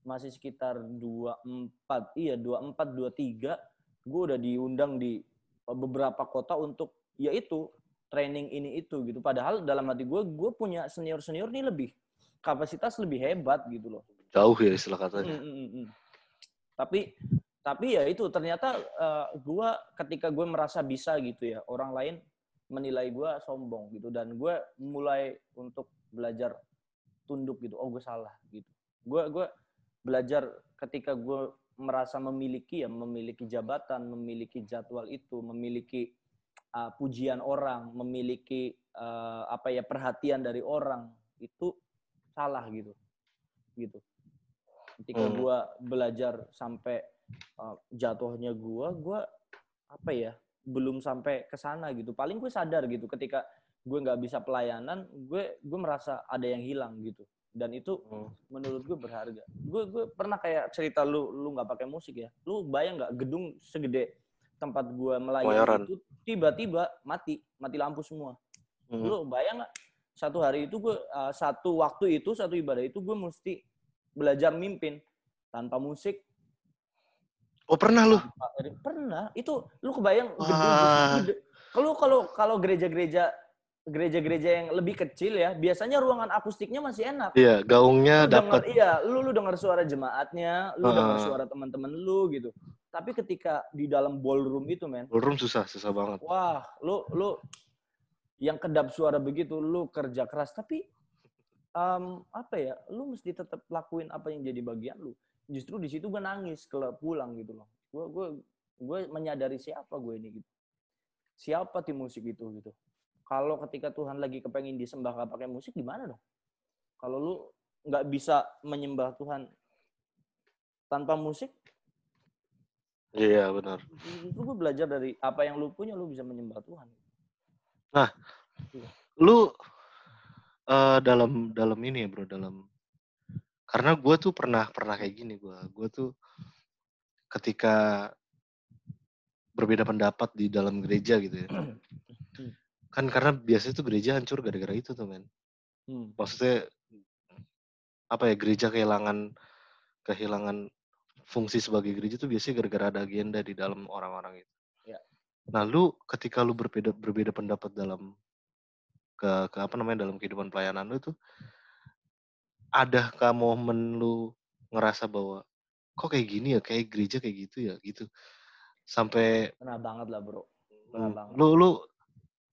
masih sekitar 24 iya 24 23 gue udah diundang di beberapa kota untuk ya itu training ini itu gitu padahal dalam hati gue gue punya senior senior nih lebih kapasitas lebih hebat gitu loh jauh ya istilah katanya. Mm, mm, mm. Tapi tapi ya itu ternyata uh, gue ketika gue merasa bisa gitu ya orang lain menilai gue sombong gitu dan gue mulai untuk belajar tunduk gitu oh gue salah gitu gue gue belajar ketika gue merasa memiliki ya memiliki jabatan memiliki jadwal itu memiliki uh, pujian orang memiliki uh, apa ya perhatian dari orang itu salah gitu gitu. Ketika hmm. gue belajar sampai uh, jatuhnya gue gue apa ya belum sampai ke sana gitu. Paling gue sadar gitu ketika gue nggak bisa pelayanan gue gue merasa ada yang hilang gitu. Dan itu hmm. menurut gue berharga. Gue gue pernah kayak cerita lu lu nggak pakai musik ya. Lu bayang nggak gedung segede tempat gue melayani itu tiba-tiba mati mati lampu semua hmm. lu bayang nggak satu hari itu gue uh, satu waktu itu satu ibadah itu gue mesti belajar mimpin tanpa musik. Oh pernah lu? pernah. Itu lu kebayang gedung Kalau kalau kalau gereja-gereja gereja-gereja yang lebih kecil ya, biasanya ruangan akustiknya masih enak. Iya, gaungnya dapat. Iya, lu lu dengar suara jemaatnya, lu uh. dengar suara teman-teman lu gitu. Tapi ketika di dalam ballroom itu, men. Ballroom susah, susah banget. Wah, lu lu yang kedap suara begitu, lu kerja keras tapi um, apa ya, lu mesti tetap lakuin apa yang jadi bagian lu. Justru di situ gue nangis kalau pulang gitu loh. Gue gue gue menyadari siapa gue ini gitu. Siapa tim musik itu gitu. Kalau ketika Tuhan lagi kepengen disembah gak pakai musik gimana dong? Kalau lu nggak bisa menyembah Tuhan tanpa musik? Iya benar. Itu gue belajar dari apa yang lu punya, lu bisa menyembah Tuhan. Nah, iya. lu uh, dalam dalam ini ya bro, dalam karena gue tuh pernah pernah kayak gini gue, gue tuh ketika berbeda pendapat di dalam gereja gitu ya. kan karena biasanya tuh gereja hancur gara-gara itu tuh men. Hmm. Maksudnya apa ya gereja kehilangan kehilangan fungsi sebagai gereja tuh biasanya gara-gara ada agenda di dalam orang-orang itu. Ya. Nah, lu ketika lu berbeda berbeda pendapat dalam ke, ke apa namanya dalam kehidupan pelayanan lu tuh adakah momen lu ngerasa bahwa kok kayak gini ya, kayak gereja kayak gitu ya, gitu. Sampai pernah banget lah, Bro. Pernah hmm, banget. Lu lu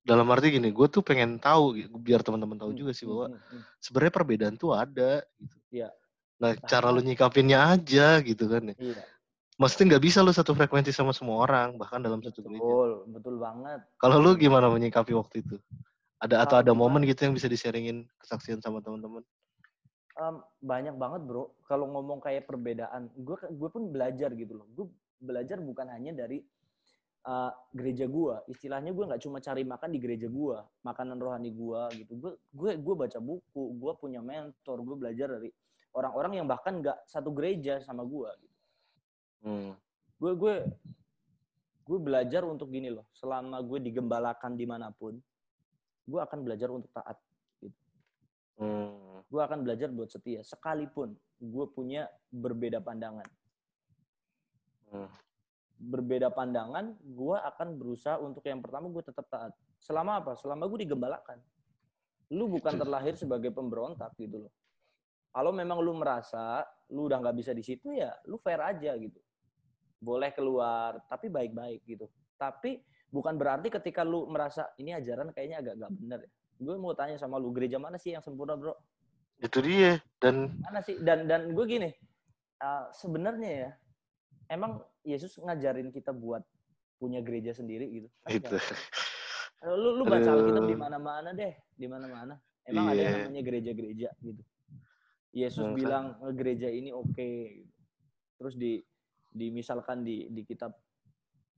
dalam arti gini, gue tuh pengen tahu biar teman-teman tahu hmm, juga sih hmm, bahwa hmm, hmm. sebenarnya perbedaan tuh ada gitu. Iya. Nah, cara lu nyikapinnya aja gitu kan ya. Iya. Maksudnya nggak bisa lu satu frekuensi sama semua orang, bahkan dalam satu gereja. Betul, betul banget. Kalau lu gimana menyikapi waktu itu? Ada atau ada momen gitu yang bisa disaringin kesaksian sama teman-teman? Um, banyak banget bro. Kalau ngomong kayak perbedaan, gue gue pun belajar gitu loh. Gue belajar bukan hanya dari uh, gereja gue. Istilahnya gue nggak cuma cari makan di gereja gue, makanan rohani gue gitu. Gue gue gue baca buku, gue punya mentor, gue belajar dari orang-orang yang bahkan nggak satu gereja sama gue gitu. Hmm. Gue gue gue belajar untuk gini loh. Selama gue digembalakan di mana pun, gue akan belajar untuk taat. Gitu. Hmm. Gue akan belajar buat setia, sekalipun gue punya berbeda pandangan. Hmm. Berbeda pandangan, gue akan berusaha untuk yang pertama gue tetap taat. Selama apa? Selama gue digembalakan. Lu bukan terlahir sebagai pemberontak gitu loh kalau memang lu merasa lu udah nggak bisa di situ ya lu fair aja gitu. Boleh keluar, tapi baik-baik gitu. Tapi bukan berarti ketika lu merasa ini ajaran kayaknya agak gak bener ya. Gue mau tanya sama lu, gereja mana sih yang sempurna, Bro? Itu dia. Dan mana sih? Dan dan gue gini, uh, sebenarnya ya emang Yesus ngajarin kita buat punya gereja sendiri gitu. Kan itu. Lu lu baca Alkitab di mana-mana deh, di mana-mana. Emang yeah. ada yang iya. namanya gereja-gereja gitu. Yesus hmm, bilang kan. gereja ini oke. Okay. Terus di dimisalkan di di kitab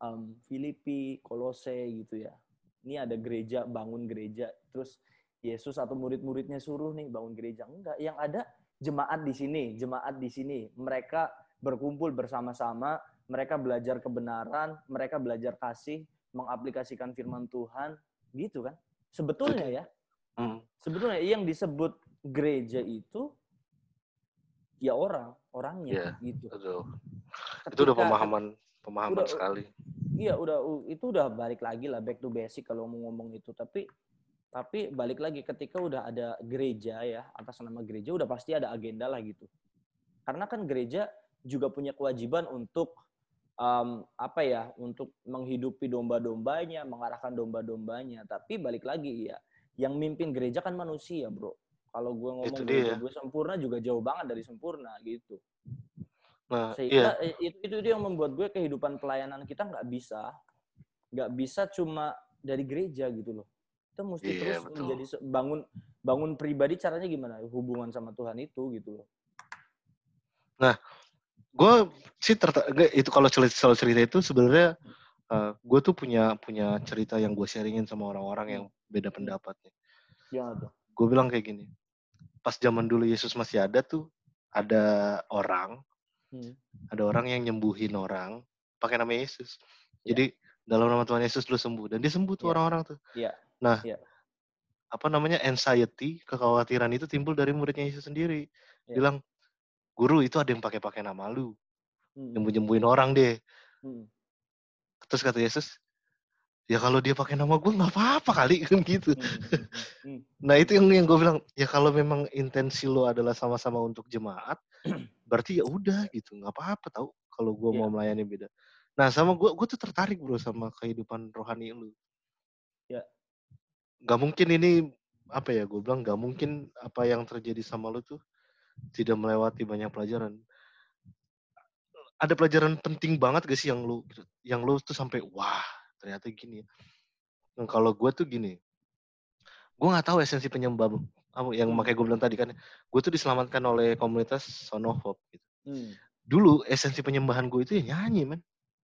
um, Filipi, Kolose gitu ya. Ini ada gereja, bangun gereja. Terus Yesus atau murid-muridnya suruh nih bangun gereja. Enggak, yang ada jemaat di sini, jemaat di sini. Mereka berkumpul bersama-sama, mereka belajar kebenaran, mereka belajar kasih, mengaplikasikan firman Tuhan, gitu kan? Sebetulnya ya, hmm. sebetulnya yang disebut gereja itu ya orang orangnya yeah, gitu. Betul. Ketika, itu udah pemahaman pemahaman udah, sekali. Iya udah itu udah balik lagi lah back to basic kalau mau ngomong itu tapi tapi balik lagi ketika udah ada gereja ya atas nama gereja udah pasti ada agenda lah gitu. Karena kan gereja juga punya kewajiban untuk um, apa ya untuk menghidupi domba-dombanya, mengarahkan domba-dombanya. Tapi balik lagi ya, yang mimpin gereja kan manusia, bro. Kalau gue ngomong itu dia. gue sempurna juga jauh banget dari sempurna gitu. Nah, Sehingga iya. itu, itu dia yang membuat gue kehidupan pelayanan kita nggak bisa, nggak bisa cuma dari gereja gitu loh. Kita mesti iya, terus betul. menjadi bangun bangun pribadi caranya gimana hubungan sama Tuhan itu gitu loh. Nah, gue sih tertarik itu kalau cerita, cerita itu sebenarnya uh, gue tuh punya punya cerita yang gue sharingin sama orang-orang yang beda pendapatnya. Yang tuh? Gue bilang kayak gini pas zaman dulu Yesus masih ada tuh ada orang hmm. ada orang yang nyembuhin orang pakai nama Yesus. Yeah. Jadi dalam nama Tuhan Yesus lu sembuh dan dia sembuh tuh iya. orang-orang yeah. tuh. Yeah. Nah, yeah. apa namanya anxiety, kekhawatiran itu timbul dari muridnya Yesus sendiri. Yeah. Bilang, "Guru, itu ada yang pakai-pakai nama lu. Hmm. Nyembuh-nyembuhin orang deh." Hmm. Terus kata Yesus, ya kalau dia pakai nama gue nggak apa-apa kali kan gitu. Hmm, hmm, hmm, nah itu yang yang gue bilang ya kalau memang intensi lo adalah sama-sama untuk jemaat, berarti ya udah gitu nggak apa-apa tau kalau gue yeah. mau melayani beda. Nah sama gue gue tuh tertarik bro sama kehidupan rohani lu. Ya. Yeah. Gak mungkin ini apa ya gue bilang gak mungkin apa yang terjadi sama lu tuh tidak melewati banyak pelajaran. Ada pelajaran penting banget gak sih yang lu yang lu tuh sampai wah ternyata gini nah, kalau gue tuh gini gue nggak tahu esensi penyembah yang hmm. makanya gue bilang tadi kan gue tuh diselamatkan oleh komunitas Son of Hope gitu. Hmm. Dulu esensi penyembahan gue itu ya nyanyi man.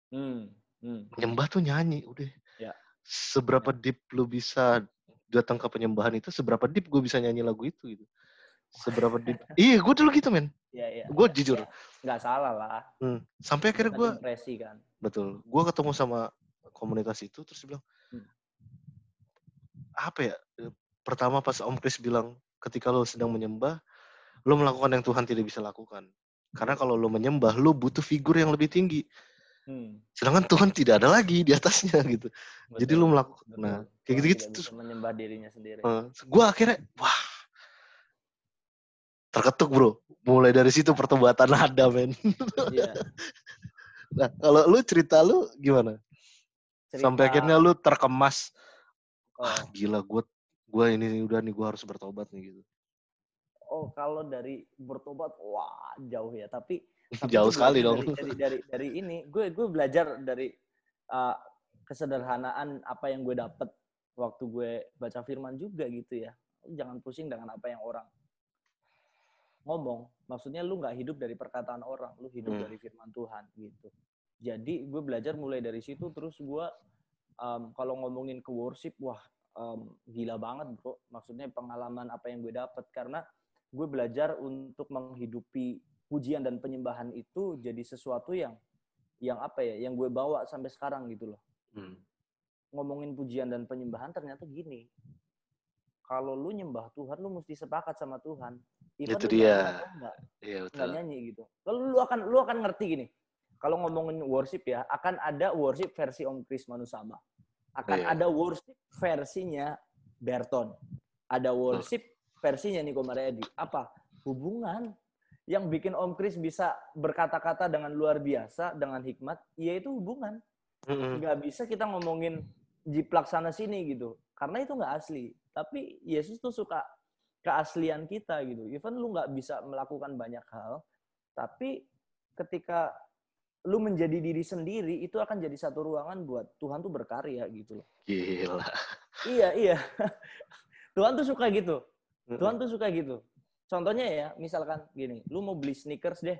Hmm. Hmm. Menyembah tuh nyanyi udah. Ya. Seberapa ya. deep lu bisa datang ke penyembahan itu, seberapa deep gue bisa nyanyi lagu itu gitu. Seberapa deep. iya gue dulu gitu men. Iya, iya. Gue ya, jujur. Ya. Gak salah lah. Hmm. Sampai akhirnya gue. Kan. Betul. Gue ketemu sama komunitas itu terus bilang, hmm. apa ya? pertama pas Om Chris bilang ketika lo sedang menyembah, lo melakukan yang Tuhan tidak bisa lakukan. Karena kalau lo menyembah, lo butuh figur yang lebih tinggi. Hmm. Sedangkan Tuhan tidak ada lagi di atasnya gitu. Betul, Jadi lo melakukan, betul. nah kayak gitu-gitu tuh. Menyembah dirinya sendiri. Uh, gue akhirnya, wah, terketuk bro. Mulai dari situ pertobatan ada men. Yeah. nah kalau lu cerita lu gimana? Cerita... Sampai akhirnya lu terkemas. Oh. Ah gila gue gue ini udah nih gue harus bertobat nih gitu. Oh kalau dari bertobat wah jauh ya. Tapi, tapi jauh sekali dong. dari, dari dari dari ini gue gue belajar dari uh, kesederhanaan apa yang gue dapet waktu gue baca firman juga gitu ya. Jangan pusing dengan apa yang orang ngomong. Maksudnya lu nggak hidup dari perkataan orang lu hidup hmm. dari firman Tuhan gitu jadi gue belajar mulai dari situ terus gue um, kalau ngomongin ke worship wah um, gila banget bro. Maksudnya pengalaman apa yang gue dapat karena gue belajar untuk menghidupi pujian dan penyembahan itu jadi sesuatu yang yang apa ya yang gue bawa sampai sekarang gitu loh. Hmm. ngomongin pujian dan penyembahan ternyata gini. Kalau lu nyembah Tuhan lu mesti sepakat sama Tuhan. Even itu dia. iya, betul. nyanyi gitu. Kalau lu akan lu akan ngerti gini kalau ngomongin worship ya akan ada worship versi Om Kris Manusama akan yeah. ada worship versinya Berton. Ada worship versinya Niko Mariadi. Apa? Hubungan yang bikin Om Kris bisa berkata-kata dengan luar biasa, dengan hikmat, yaitu hubungan. Mm-hmm. Gak bisa kita ngomongin jiplak sana sini gitu. Karena itu nggak asli. Tapi Yesus tuh suka keaslian kita gitu. Even lu nggak bisa melakukan banyak hal, tapi ketika lu menjadi diri sendiri itu akan jadi satu ruangan buat Tuhan tuh berkarya gitu loh. Gila. Iya, iya. Tuhan tuh suka gitu. Tuhan tuh suka gitu. Contohnya ya, misalkan gini, lu mau beli sneakers deh.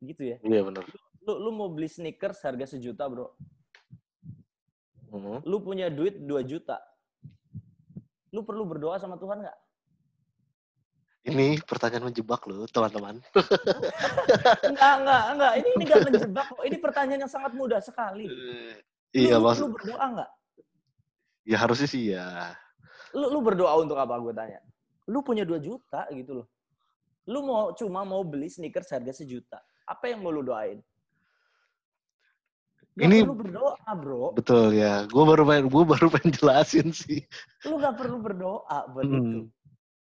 Gitu ya. Iya benar. Lu, lu mau beli sneakers harga sejuta, Bro. Uh-huh. Lu punya duit 2 juta. Lu perlu berdoa sama Tuhan nggak? Ini pertanyaan menjebak loh, teman-teman. enggak, enggak, enggak. Ini ini enggak menjebak kok. Ini pertanyaan yang sangat mudah sekali. Uh, iya, lu, maksud... lu berdoa enggak? Ya harusnya sih ya. Lu, lu berdoa untuk apa gue tanya? Lu punya 2 juta gitu loh. Lu mau cuma mau beli sneakers harga sejuta. Apa yang mau lu doain? Gak ini perlu berdoa, bro. Betul ya. Gue baru pengen, gue baru pengen jelasin sih. Lu gak perlu berdoa buat hmm. itu.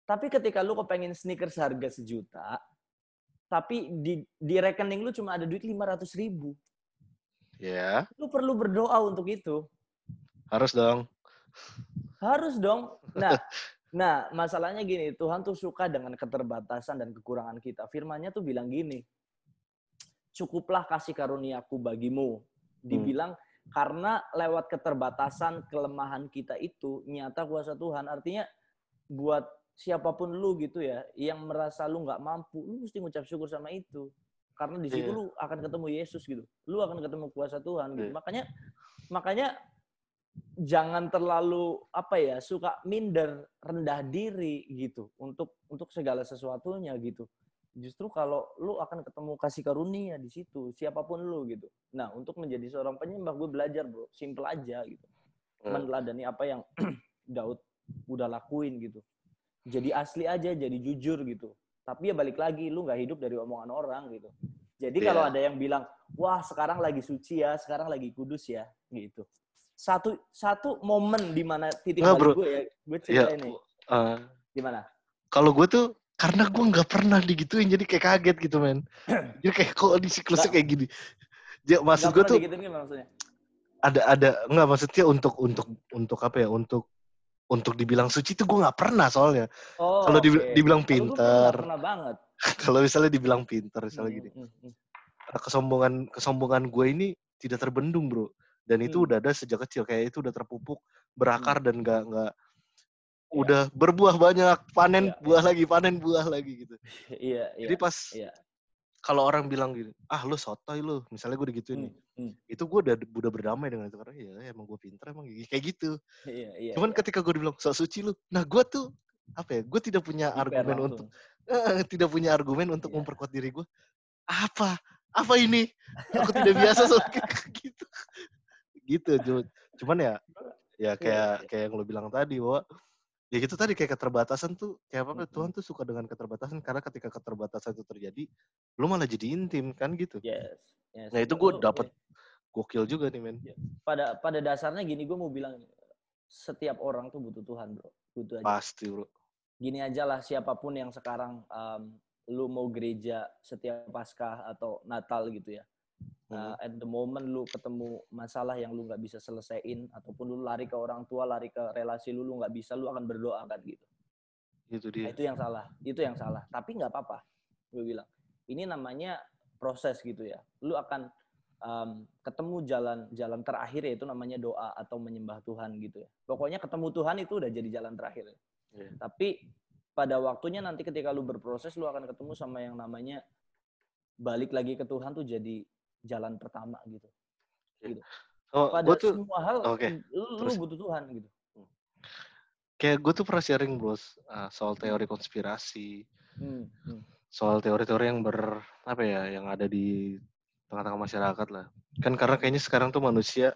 Tapi ketika lu kepengen sneakers harga sejuta, tapi di, di rekening lu cuma ada duit lima ratus ribu. Ya. Yeah. Lu perlu berdoa untuk itu. Harus dong. Harus dong. Nah, nah masalahnya gini, Tuhan tuh suka dengan keterbatasan dan kekurangan kita. Firmannya tuh bilang gini, cukuplah kasih karuniaku bagimu. Dibilang hmm. karena lewat keterbatasan, kelemahan kita itu nyata kuasa Tuhan. Artinya buat siapa pun lu gitu ya yang merasa lu nggak mampu lu mesti ngucap syukur sama itu. Karena di situ yeah. lu akan ketemu Yesus gitu. Lu akan ketemu kuasa Tuhan gitu. Yeah. makanya makanya jangan terlalu apa ya suka minder rendah diri gitu untuk untuk segala sesuatunya gitu. Justru kalau lu akan ketemu kasih karunia di situ siapa pun lu gitu. Nah untuk menjadi seorang penyembah gue belajar bro. Simple aja gitu. Hmm. meneladani apa yang Daud udah lakuin gitu jadi asli aja, jadi jujur gitu. Tapi ya balik lagi, lu nggak hidup dari omongan orang gitu. Jadi yeah. kalau ada yang bilang, wah sekarang lagi suci ya, sekarang lagi kudus ya, gitu. Satu satu momen di mana titik balik gue ya, gue cerita yeah. ini. Uh, Gimana? Kalau gue tuh karena gue nggak pernah digituin jadi kayak kaget gitu men. jadi kayak kok di siklusnya kayak gini. Ya, maksud gue tuh ada ada nggak maksudnya untuk untuk untuk apa ya untuk untuk dibilang suci itu gue nggak pernah soalnya. Oh, kalau okay. dibilang pinter. Pernah banget. kalau misalnya dibilang pinter misalnya hmm, gini. Hmm, hmm. Kesombongan kesombongan gue ini tidak terbendung bro. Dan itu hmm. udah ada sejak kecil kayak itu udah terpupuk berakar hmm. dan nggak nggak udah berbuah banyak, panen iya, buah iya. lagi, panen buah lagi gitu. Iya, iya. Jadi pas iya. Kalau orang bilang gini, ah lu sotoy lu, misalnya gue digituin hmm, nih, hmm. itu gue udah udah berdamai dengan itu karena ya emang gue pinter emang kayak gitu. Iya, iya, Cuman iya. ketika gue dibilang sok suci lu, nah gue tuh apa ya? Gue tidak punya Diper argumen langsung. untuk uh, tidak punya argumen untuk yeah. memperkuat diri gue. Apa? Apa ini? Aku tidak biasa soal gitu. gitu, cuman ya ya kayak kayak yang lo bilang tadi bahwa ya gitu tadi kayak keterbatasan tuh kayak apa Tuhan tuh suka dengan keterbatasan karena ketika keterbatasan itu terjadi lu malah jadi intim kan gitu yes, yes. nah itu gue dapet yeah. gokil juga nih men yeah. pada pada dasarnya gini gue mau bilang setiap orang tuh butuh Tuhan bro butuh aja pasti bro gini aja lah siapa pun yang sekarang um, lu mau gereja setiap Paskah atau Natal gitu ya uh, at the moment lu ketemu masalah yang lu nggak bisa selesaiin ataupun lu lari ke orang tua lari ke relasi lu lu nggak bisa lu akan berdoa kan gitu. Itu dia. nah, itu yang salah. Itu yang salah. Tapi nggak apa-apa gue bilang. Ini namanya proses gitu ya. Lu akan um, ketemu jalan jalan terakhir yaitu namanya doa atau menyembah Tuhan gitu ya. Pokoknya ketemu Tuhan itu udah jadi jalan terakhir yeah. tapi pada waktunya nanti ketika lu berproses lu akan ketemu sama yang namanya balik lagi ke Tuhan tuh jadi jalan pertama gitu. gitu. Oh, Pada tuh, semua hal okay. lu, Terus, butuh Tuhan gitu. Kayak gue tuh pernah sharing bros uh, soal teori konspirasi, hmm. Hmm. soal teori-teori yang ber apa ya, yang ada di tengah-tengah masyarakat lah. Kan karena kayaknya sekarang tuh manusia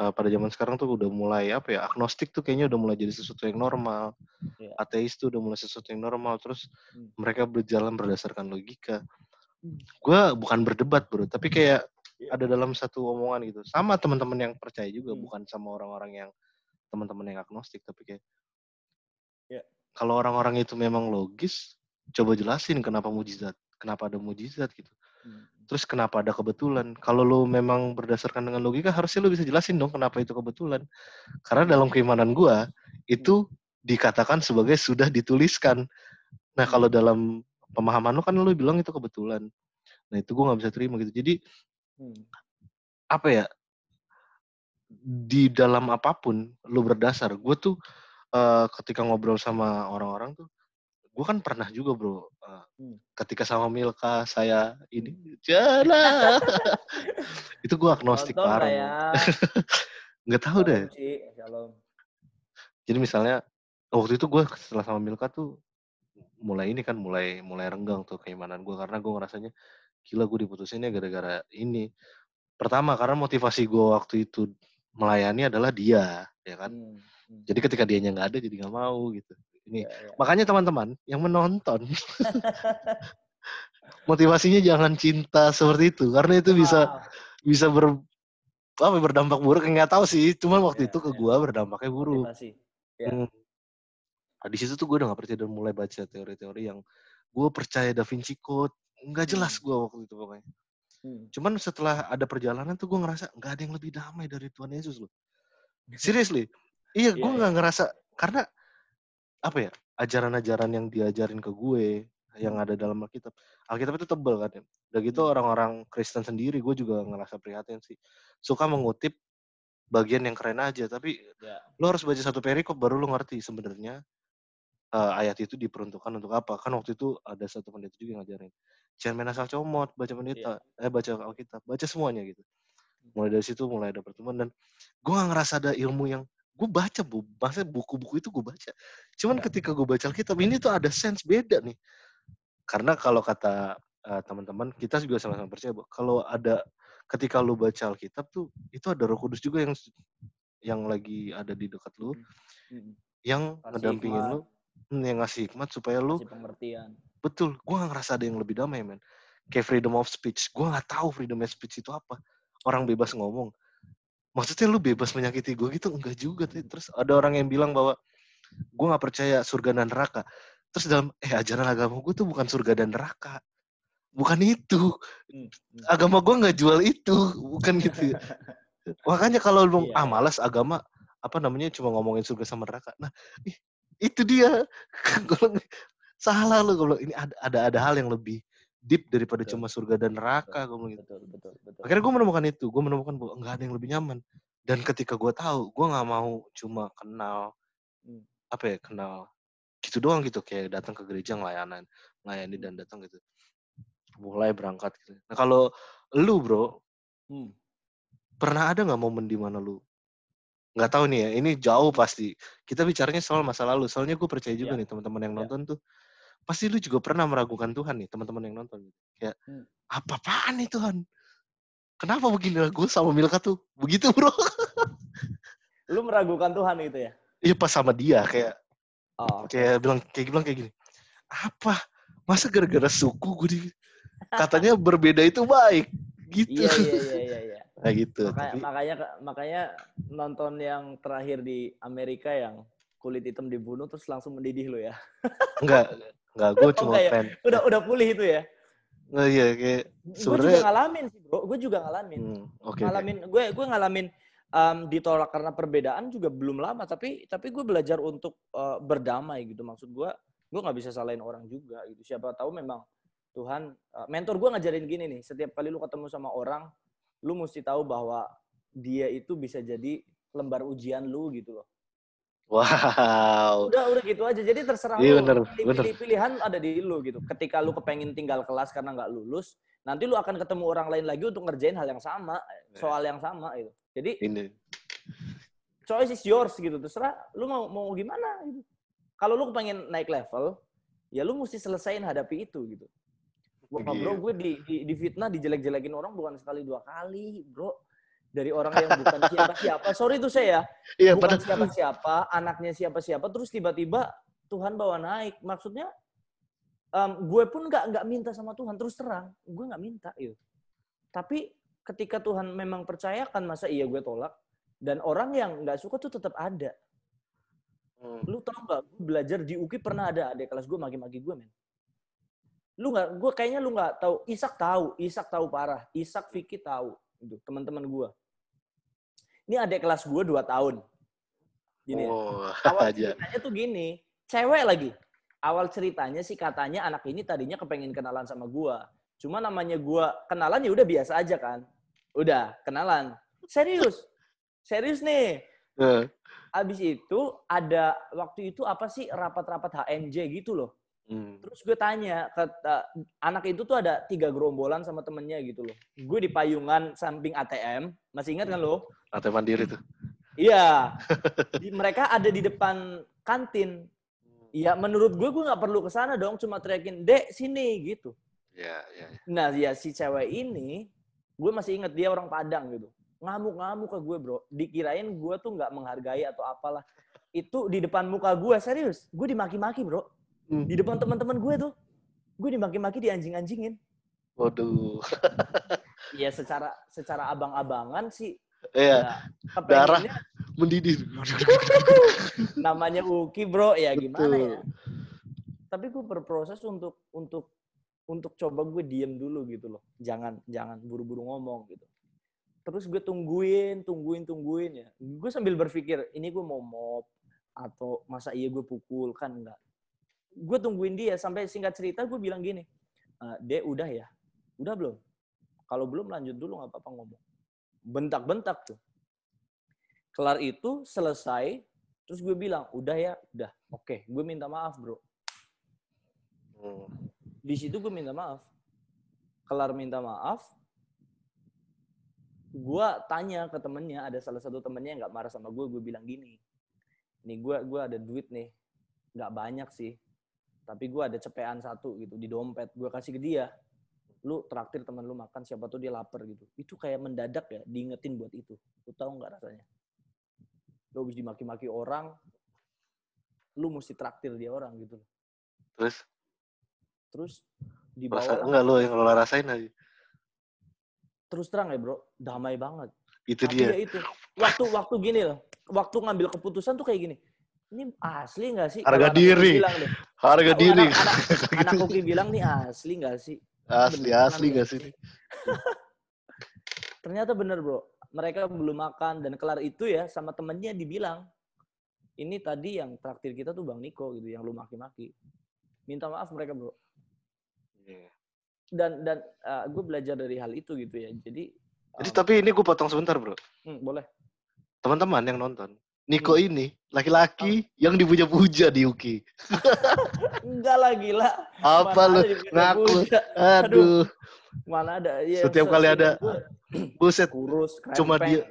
uh, pada zaman sekarang tuh udah mulai apa ya agnostik tuh kayaknya udah mulai jadi sesuatu yang normal yeah. ateis tuh udah mulai sesuatu yang normal terus hmm. mereka berjalan berdasarkan logika gue bukan berdebat bro tapi kayak iya. ada dalam satu omongan gitu sama teman-teman yang percaya juga hmm. bukan sama orang-orang yang teman-teman yang agnostik tapi kayak yeah. kalau orang-orang itu memang logis coba jelasin kenapa mujizat kenapa ada mujizat gitu hmm. terus kenapa ada kebetulan kalau lo memang berdasarkan dengan logika harusnya lo bisa jelasin dong kenapa itu kebetulan karena dalam keimanan gue itu hmm. dikatakan sebagai sudah dituliskan nah kalau hmm. dalam pemahaman lu kan lu bilang itu kebetulan. Nah itu gue nggak bisa terima gitu. Jadi hmm. apa ya di dalam apa pun lu berdasar. Gue tuh uh, ketika ngobrol sama orang-orang tuh gue kan pernah juga bro uh, hmm. ketika sama Milka saya ini jalan itu gue agnostik parah ya. nggak tahu deh. jadi misalnya waktu itu gue setelah sama Milka tuh mulai ini kan mulai mulai renggang tuh keimanan gue karena gue ngerasanya gila gue diputusinnya gara-gara ini pertama karena motivasi gue waktu itu melayani adalah dia ya kan hmm, hmm. jadi ketika dia nggak ada jadi nggak mau gitu ini ya, ya. makanya teman-teman yang menonton motivasinya jangan cinta seperti itu karena itu bisa wow. bisa ber apa berdampak buruk nggak tahu sih cuman waktu ya, itu ke ya. gue berdampaknya buruk ya. hmm Nah, di situ tuh gue udah gak percaya dan mulai baca teori-teori yang gue percaya Da Vinci Code. Nggak jelas hmm. gue waktu itu pokoknya. Hmm. Cuman setelah ada perjalanan tuh gue ngerasa nggak ada yang lebih damai dari Tuhan Yesus loh. Seriously. Iya, gue yeah, nggak yeah. ngerasa karena apa ya ajaran-ajaran yang diajarin ke gue yang ada dalam Alkitab. Alkitab itu tebel kan ya. Udah gitu hmm. orang-orang Kristen sendiri gue juga ngerasa prihatin sih. Suka mengutip bagian yang keren aja, tapi yeah. lo harus baca satu perikop baru lo ngerti sebenarnya uh, ayat itu diperuntukkan untuk apa? Kan waktu itu ada satu pendeta juga yang ngajarin. Jangan main asal comot, baca pendeta, yeah. eh baca Alkitab, baca semuanya gitu. Hmm. Mulai dari situ mulai ada pertemuan dan gue gak ngerasa ada ilmu yang gue baca bu, maksudnya buku-buku itu gue baca. Cuman yeah. ketika gue baca Alkitab ini tuh ada sense beda nih. Karena kalau kata uh, teman-teman kita juga sama-sama percaya bahwa kalau ada ketika lu baca Alkitab tuh itu ada Roh Kudus juga yang yang lagi ada di dekat lu, hmm. hmm. yang ngedampingin lu, yang ngasih hikmat supaya lu pengertian. Betul, gue gak ngerasa ada yang lebih damai, men. Kayak freedom of speech, gue gak tahu freedom of speech itu apa. Orang bebas ngomong. Maksudnya lu bebas menyakiti gue gitu? Enggak juga. Terus ada orang yang bilang bahwa gue gak percaya surga dan neraka. Terus dalam, eh ajaran agama gue tuh bukan surga dan neraka. Bukan itu. Hmm, hmm. Agama gue gak jual itu. Bukan gitu. Makanya kalau lu, iya. ah malas agama, apa namanya cuma ngomongin surga sama neraka. Nah, ih, itu dia salah lu kalau ini ada, ada ada hal yang lebih deep daripada betul. cuma surga dan neraka betul, gitu. Betul, betul, betul. Akhirnya gue menemukan itu, gue menemukan bahwa nggak ada yang lebih nyaman. Dan ketika gue tahu, gue nggak mau cuma kenal, hmm. apa ya kenal gitu doang gitu kayak datang ke gereja ngelayanan melayani dan datang gitu mulai berangkat gitu nah kalau lu bro hmm. pernah ada nggak momen di mana lu nggak tahu nih ya ini jauh pasti. Kita bicaranya soal masa lalu soalnya gue percaya juga yeah. nih teman-teman yang yeah. nonton tuh pasti lu juga pernah meragukan Tuhan nih teman-teman yang nonton kayak hmm. apa apaan nih Tuhan? Kenapa begini gue sama Milka tuh? Begitu bro. Lu meragukan Tuhan gitu ya? Iya pas sama dia kayak oh, kayak bilang kayak bilang kayak gini apa? Masa gara-gara suku gue di katanya berbeda itu baik gitu. Iya iya iya iya, iya. Nah gitu. Makanya, Tapi... makanya makanya nonton yang terakhir di Amerika yang kulit hitam dibunuh terus langsung mendidih lo ya. Enggak enggak gue oh, cuma oh, fan udah udah pulih itu ya? Oh iya kayak sebenarnya gue juga ngalamin sih bro. Gue juga ngalamin. Hmm, okay, ngalamin okay. gue gue ngalamin um, ditolak karena perbedaan juga belum lama. Tapi tapi gue belajar untuk uh, berdamai gitu. Maksud gue gue nggak bisa salahin orang juga gitu. Siapa tahu memang Tuhan uh, mentor gue ngajarin gini nih. Setiap kali lu ketemu sama orang lu mesti tahu bahwa dia itu bisa jadi lembar ujian lu gitu loh Wow. Udah udah gitu aja. Jadi terserah iya, lu. Bener, pilih, bener. pilihan ada di lu gitu. Ketika lu kepengen tinggal kelas karena nggak lulus, nanti lu akan ketemu orang lain lagi untuk ngerjain hal yang sama, soal yang sama gitu. Jadi ini choice is yours gitu. Terserah lu mau mau gimana gitu. Kalau lu kepengen naik level, ya lu mesti selesaiin hadapi itu gitu. Wah, bro, gue di, di, di fitnah, dijelek-jelekin orang bukan sekali dua kali, bro dari orang yang bukan siapa-siapa. Sorry itu saya, ya, bukan siapa-siapa, anaknya siapa-siapa, terus tiba-tiba Tuhan bawa naik. Maksudnya, um, gue pun nggak nggak minta sama Tuhan terus terang, gue nggak minta itu. Tapi ketika Tuhan memang percayakan, masa iya gue tolak? Dan orang yang nggak suka tuh tetap ada. Hmm. Lu tau gak, gue belajar di UKI pernah ada adik kelas gue maki-maki gue, men. Lu nggak, gue kayaknya lu nggak tahu. Isak tahu, Isak tahu parah. Isak Vicky tahu, itu teman-teman gue ini adik kelas gue dua tahun. Gini ya. oh, ya. Awal ceritanya tuh gini, cewek lagi. Awal ceritanya sih katanya anak ini tadinya kepengen kenalan sama gue. Cuma namanya gue kenalan ya udah biasa aja kan. Udah, kenalan. Serius. Serius nih. Uh. Abis itu ada waktu itu apa sih rapat-rapat HNJ gitu loh. Hmm. Terus gue tanya ke uh, anak itu tuh ada tiga gerombolan sama temennya gitu loh. Gue di payungan samping ATM, masih ingat kan lo? ATM mandiri tuh. Iya. mereka ada di depan kantin. Ya menurut gue gue nggak perlu ke sana dong, cuma teriakin dek sini gitu. Iya, iya. Ya. Nah ya si cewek ini, gue masih inget dia orang Padang gitu. Ngamuk-ngamuk ke gue bro. Dikirain gue tuh nggak menghargai atau apalah. Itu di depan muka gue serius. Gue dimaki-maki bro Hmm. Di depan teman-teman gue tuh, gue dimaki-maki di anjing-anjingin. Waduh. Iya secara secara abang-abangan sih. Iya. Ya, Darah mendidih. Namanya Uki bro, ya gimana ya. Tapi gue berproses untuk untuk untuk coba gue diem dulu gitu loh. Jangan jangan buru-buru ngomong gitu. Terus gue tungguin, tungguin, tungguin ya. Gue sambil berpikir, ini gue mau mop atau masa iya gue pukul kan enggak gue tungguin dia sampai singkat cerita gue bilang gini, Dek udah ya, udah belum? Kalau belum lanjut dulu nggak apa-apa ngomong. Bentak-bentak tuh. Kelar itu selesai, terus gue bilang udah ya, udah, oke, gue minta maaf bro. Hmm. Di situ gue minta maaf. Kelar minta maaf, gue tanya ke temennya, ada salah satu temennya yang nggak marah sama gue, gue bilang gini, nih gue gue ada duit nih, nggak banyak sih, tapi gue ada cepean satu gitu di dompet. Gue kasih ke dia lu traktir teman lu makan siapa tuh dia lapar gitu. Itu kayak mendadak ya diingetin buat itu. Lu tahu nggak rasanya? Lu habis dimaki-maki orang lu mesti traktir dia orang gitu terus? Terus di bawah enggak lu yang lo rasain aja. Terus terang ya bro damai banget. Itu Tapi dia. ya itu waktu waktu gini loh waktu ngambil keputusan tuh kayak gini. Ini asli nggak sih? Harga diri. Harga diri. Anak, anak, anak Koki bilang nih asli nggak sih? Asli, Beneran asli nggak sih? Ternyata bener bro. Mereka belum makan dan kelar itu ya sama temennya dibilang ini tadi yang traktir kita tuh Bang Niko gitu yang lu maki-maki. Minta maaf mereka bro. Yeah. Dan dan uh, gue belajar dari hal itu gitu ya. Jadi jadi um, tapi ini gue potong sebentar bro. Hmm, boleh. Teman-teman yang nonton, Niko hmm. ini laki-laki yang dipuja-puja di Uki. Enggak lah gila. Apa lu ngaku? Aduh. Mana ada ya, Setiap kali ada buset kurus krempeng. cuma dia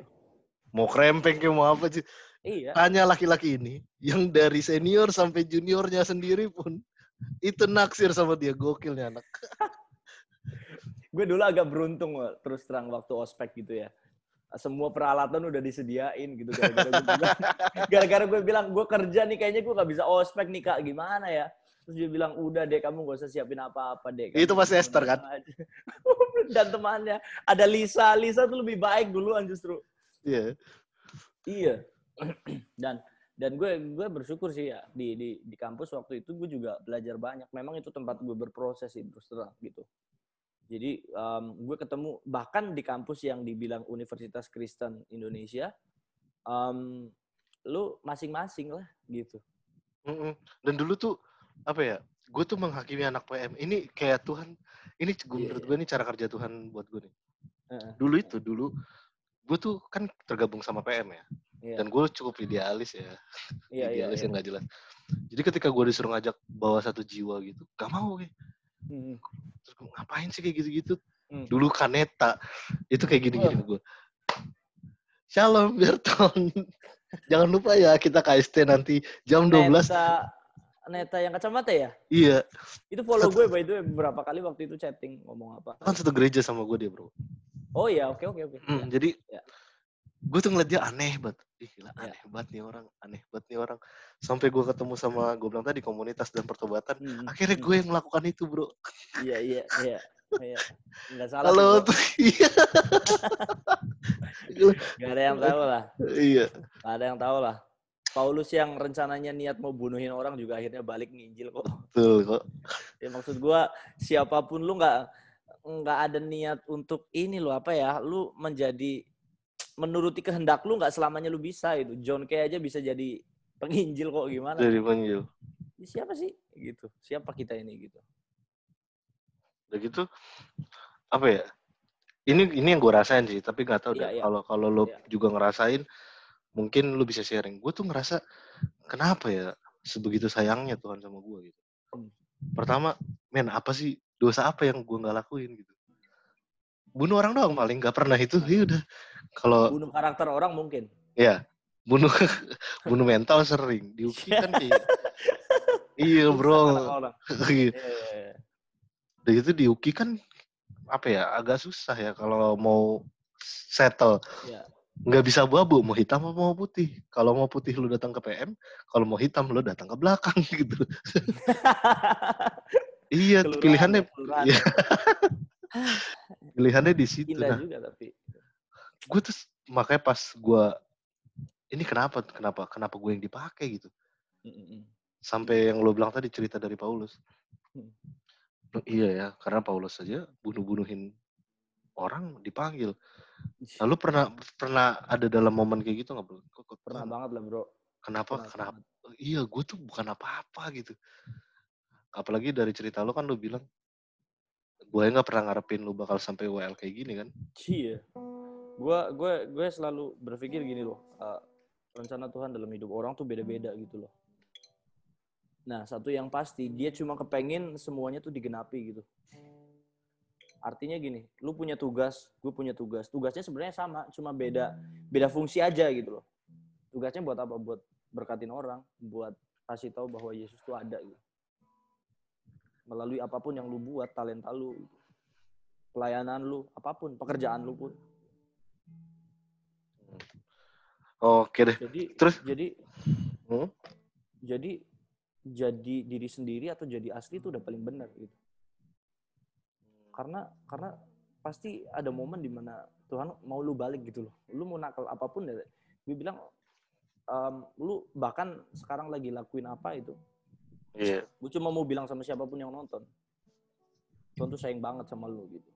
mau krempeng kayak mau apa sih? Iya. Tanya laki-laki ini yang dari senior sampai juniornya sendiri pun itu naksir sama dia gokilnya anak. gue dulu agak beruntung terus terang waktu ospek gitu ya semua peralatan udah disediain gitu gara-gara gue bilang. Gue kerja nih kayaknya gue gak bisa ospek nih kak. Gimana ya? Terus dia bilang udah deh kamu gak usah siapin apa-apa deh itu pasti Esther kan? Dan temannya. Ada Lisa. Lisa tuh lebih baik duluan justru. Iya. Yeah. iya. Dan dan gue gue bersyukur sih ya di di di kampus waktu itu gue juga belajar banyak. Memang itu tempat gue berproses sih terus terang gitu jadi um, gue ketemu bahkan di kampus yang dibilang Universitas Kristen Indonesia, um, lu masing-masing lah gitu. Mm-mm. Dan dulu tuh apa ya? Gue tuh menghakimi anak PM. Ini kayak Tuhan. Ini gue yeah. menurut gue ini cara kerja Tuhan buat gue nih. Uh-uh. Dulu itu dulu gue tuh kan tergabung sama PM ya. Yeah. Dan gue cukup idealis ya. Yeah, iya, idealis yeah, yang yeah. gak jelas. Jadi ketika gue disuruh ngajak bawa satu jiwa gitu, gak mau kayak. Hmm terus gue ngapain sih kayak gitu-gitu hmm. dulu kaneta itu kayak gini-gini oh. gue Shalom Berton jangan lupa ya kita KST nanti jam dua belas Neta yang kacamata ya? Iya. Itu follow gue by the way beberapa kali waktu itu chatting ngomong apa. Kan satu gereja sama gue dia bro. Oh iya oke oke oke. Hmm, ya. Jadi ya. Gue tuh ngeliat dia aneh banget. Ih gila ya. aneh banget nih orang, aneh banget nih orang. Sampai gue ketemu sama, gue bilang tadi komunitas dan pertobatan, hmm. akhirnya gue yang melakukan itu bro. Iya, iya, iya. Iya. Enggak salah. Halo, iya. Gak ada yang tahu lah. Iya. Gak ada yang tahu lah. Paulus yang rencananya niat mau bunuhin orang juga akhirnya balik nginjil kok. Betul kok. Ya maksud gue siapa pun lu nggak nggak ada niat untuk ini lo apa ya, lu menjadi menuruti kehendak lu nggak selamanya lu bisa itu. John Kay aja bisa jadi penginjil kok gimana? Jadi penginjil. Siapa sih gitu? Siapa kita ini gitu? Udah gitu apa ya? Ini ini yang gue rasain sih, tapi nggak tahu iya, deh iya. kalau kalau lo iya. juga ngerasain, mungkin lo bisa sharing. Gue tuh ngerasa kenapa ya sebegitu sayangnya Tuhan sama gue gitu. Hmm. Pertama, men apa sih dosa apa yang gue nggak lakuin gitu? Bunuh orang doang paling nggak pernah itu. Ya udah kalau bunuh karakter orang mungkin. Iya. Bunuh bunuh mental sering. Di UKI kan kayak Iya, Bro. Iya. Udah gitu di UKI kan apa ya agak susah ya kalau mau settle. Iya. Nggak bisa abu-abu, mau hitam apa mau putih. Kalau mau putih lu datang ke PM, kalau mau hitam lu datang ke belakang gitu. iya, kelurahan, pilihannya ya, pilihannya di situ. Indah nah. juga tapi. Gue tuh makanya pas gue ini kenapa kenapa kenapa gue yang dipakai? gitu. Sampai yang lo bilang tadi cerita dari Paulus. Mm. iya ya karena Paulus saja bunuh-bunuhin orang dipanggil. Lalu pernah pernah ada dalam momen kayak gitu nggak bro? Kok, pernah banget lah bro. Kenapa pernah kenapa? banget. iya gue tuh bukan apa-apa gitu. Apalagi dari cerita lo kan lo bilang gue nggak pernah ngarepin lo bakal sampai WL kayak gini kan? Iya. Gue gue gue selalu berpikir gini loh uh, rencana Tuhan dalam hidup orang tuh beda-beda gitu loh. Nah satu yang pasti dia cuma kepengen semuanya tuh digenapi gitu. Artinya gini lu punya tugas gue punya tugas. Tugasnya sebenarnya sama cuma beda beda fungsi aja gitu loh. Tugasnya buat apa? Buat berkatin orang buat kasih tahu bahwa Yesus tuh ada gitu melalui apa pun yang lu buat talenta lu pelayanan lu apa pun pekerjaan lu pun Oke deh. Jadi terus jadi hmm? jadi jadi diri sendiri atau jadi asli itu udah paling benar gitu. Karena karena pasti ada momen di mana Tuhan mau lu balik gitu loh. Lu mau nakal apa pun ya. Gue bilang um, lu bahkan sekarang lagi lakuin apa itu. Iya. Yeah. Gue cuma mau bilang sama siapa pun yang nonton. Tuhan tuh sayang banget sama lu gitu.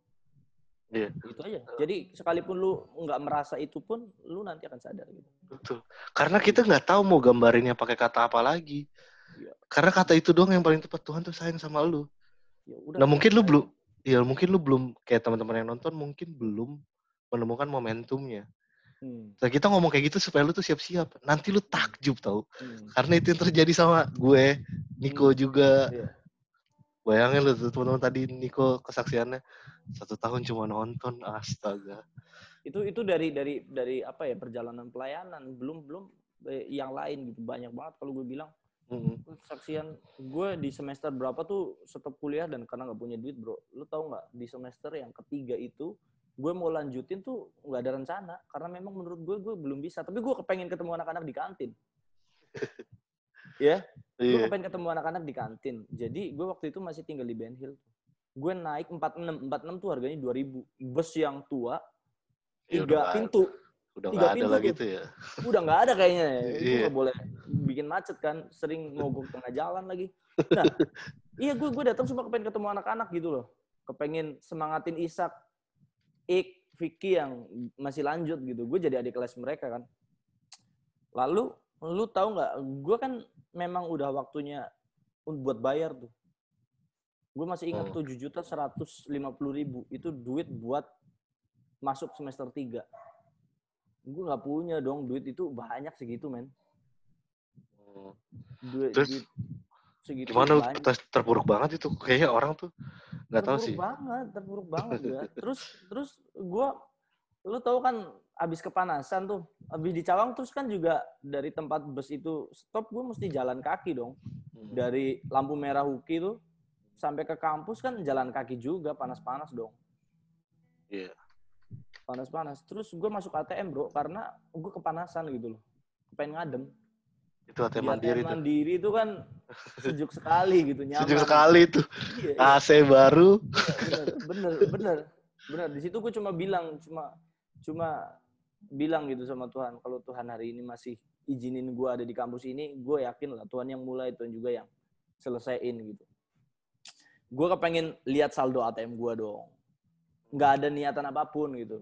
Iya. Itu aja. Jadi sekalipun lu nggak merasa itu pun, lu nanti akan sadar gitu. Betul. Karena kita nggak tahu mau gambarinnya pakai kata apa lagi. Iya. Karena kata itu doang yang paling tepat Tuhan tuh sayang sama lu. Ya, udah, nah mungkin lu belum, ya mungkin lu belum kayak teman-teman yang nonton mungkin belum menemukan momentumnya. Hmm. Nah, kita ngomong kayak gitu supaya lu tuh siap-siap. Nanti lu takjub tau. Hmm. Karena itu yang terjadi sama gue, Niko hmm. juga. Yeah. Bayangin lu tuh teman-teman tadi Niko kesaksiannya satu tahun cuma nonton, astaga. Itu itu dari dari dari apa ya perjalanan pelayanan, belum belum eh, yang lain gitu banyak banget kalau gue bilang. Mm-hmm. Kesaksian gue di semester berapa tuh stop kuliah dan karena nggak punya duit bro. Lu tau nggak di semester yang ketiga itu gue mau lanjutin tuh nggak ada rencana karena memang menurut gue gue belum bisa. Tapi gue kepengen ketemu anak-anak di kantin. Ya? Yeah? gue yeah. kepengen ketemu anak-anak di kantin. Jadi gue waktu itu masih tinggal di Ben Hill gue naik 46 46 tuh harganya 2000 bus yang tua ya, tiga ya, pintu. udah tiga pintu ada lagi tuh. ya. Udah nggak ada kayaknya ya. itu yeah. gak boleh bikin macet kan. Sering mogok tengah jalan lagi. Nah iya gue gue datang cuma kepengen ketemu anak-anak gitu loh. Kepengen semangatin Isak Ik, Vicky yang masih lanjut gitu. Gue jadi adik kelas mereka kan. Lalu lu tahu nggak? Gue kan memang udah waktunya buat bayar tuh. Gue masih ingat hmm. juta seratus lima puluh ribu itu duit buat masuk semester tiga. Gue nggak punya dong duit itu banyak segitu men. Hmm. Duit, Terus duit segitu gimana banyak. terpuruk banget itu kayaknya orang tuh nggak tahu sih. banget terpuruk banget ya terus terus gue lu tahu kan abis kepanasan tuh abis di Cawang terus kan juga dari tempat bus itu stop gue mesti jalan kaki dong. Hmm. dari lampu merah Huki tuh sampai ke kampus kan jalan kaki juga panas-panas dong. Iya. Yeah. panas-panas. Terus gue masuk ATM bro karena gue kepanasan gitu loh. Pengen ngadem itu ATM mandiri itu. mandiri itu kan sejuk sekali gitu nyaman. Sejuk sekali itu. Iya, iya. AC baru. Iya, bener, bener, bener, bener. Di situ gue cuma bilang, cuma cuma bilang gitu sama Tuhan, kalau Tuhan hari ini masih izinin gue ada di kampus ini, gue yakin lah Tuhan yang mulai, Tuhan juga yang selesaiin gitu. Gue kepengen lihat saldo ATM gue dong. Nggak ada niatan apa pun gitu.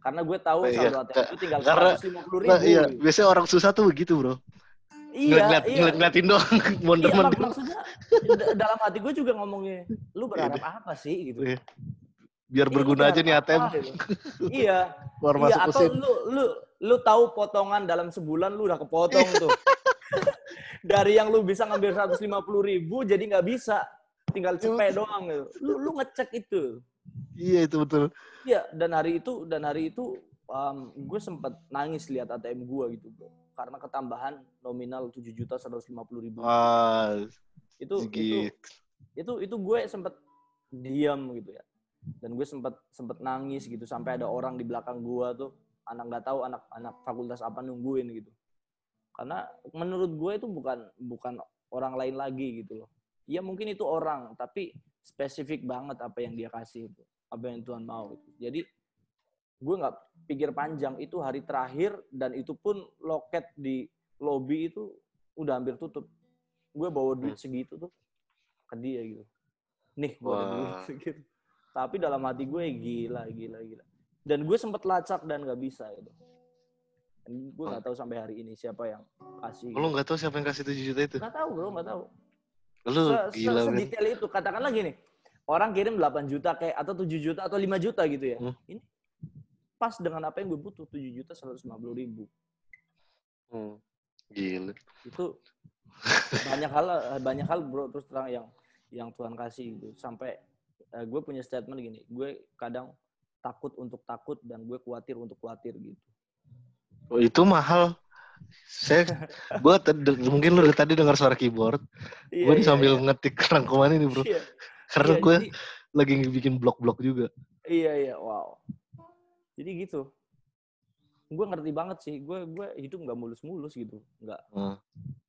Karena gue tahu oh, saldo iya. ATM itu tinggal lima puluh ribu. Nah, iya. Biasanya orang susah tuh begitu bro. Iya, ngeliat, iya. Ngeliat, ngeliatin doang, mondar iya, maksudnya dalam hati gue juga ngomongnya, lu berharap iya. apa sih gitu? Iya. Biar iya, berguna aja nih ATM. Gitu. iya. Keluar iya, masuk atau lu lu lu tahu potongan dalam sebulan lu udah kepotong tuh. Dari yang lu bisa ngambil 150 ribu jadi nggak bisa. Tinggal cepet doang gitu. Lu lu ngecek itu. Iya itu betul. Iya dan hari itu dan hari itu um, gue sempat nangis lihat ATM gue gitu bro karena ketambahan nominal tujuh juta seratus lima puluh ribu. Ah, itu, itu itu itu gue sempet diam gitu ya. Dan gue sempet sempet nangis gitu sampai ada orang di belakang gue tuh anak nggak tahu anak anak fakultas apa nungguin gitu. Karena menurut gue itu bukan bukan orang lain lagi gitu loh. Iya mungkin itu orang tapi spesifik banget apa yang dia kasih itu, apa yang Tuhan mau. Gitu. Jadi gue nggak pikir panjang itu hari terakhir dan itu pun loket di lobby itu udah hampir tutup. Gue bawa duit hmm. segitu tuh ke dia gitu. Nih gue ada duit segitu. Tapi dalam hati gue gila gila gila. Dan gue sempet lacak dan nggak bisa gitu. Dan gue nggak tahu sampai hari ini siapa yang kasih gitu. lo nggak tahu siapa yang kasih tujuh juta itu? Nggak tahu bro nggak tahu. Lo se gila se detail itu. Katakan lagi nih orang kirim 8 juta kayak atau 7 juta atau 5 juta gitu ya. Hmm. ini pas dengan apa yang gue butuh tujuh juta seratus lima puluh ribu. Hmm. gila. Itu banyak hal banyak hal bro terus terang yang yang Tuhan kasih gitu. Sampai uh, gue punya statement gini gue kadang takut untuk takut dan gue khawatir untuk khawatir gitu. Oh itu mahal. Saya gue mungkin lu tadi dengar suara keyboard. Iya, gue iya, sambil iya. ngetik rangkuman ini bro. Iya. karena iya, gue jadi, lagi bikin blog-blog juga. Iya iya wow jadi gitu. Gue ngerti banget sih gue gue hidup nggak mulus-mulus gitu. Nggak hmm.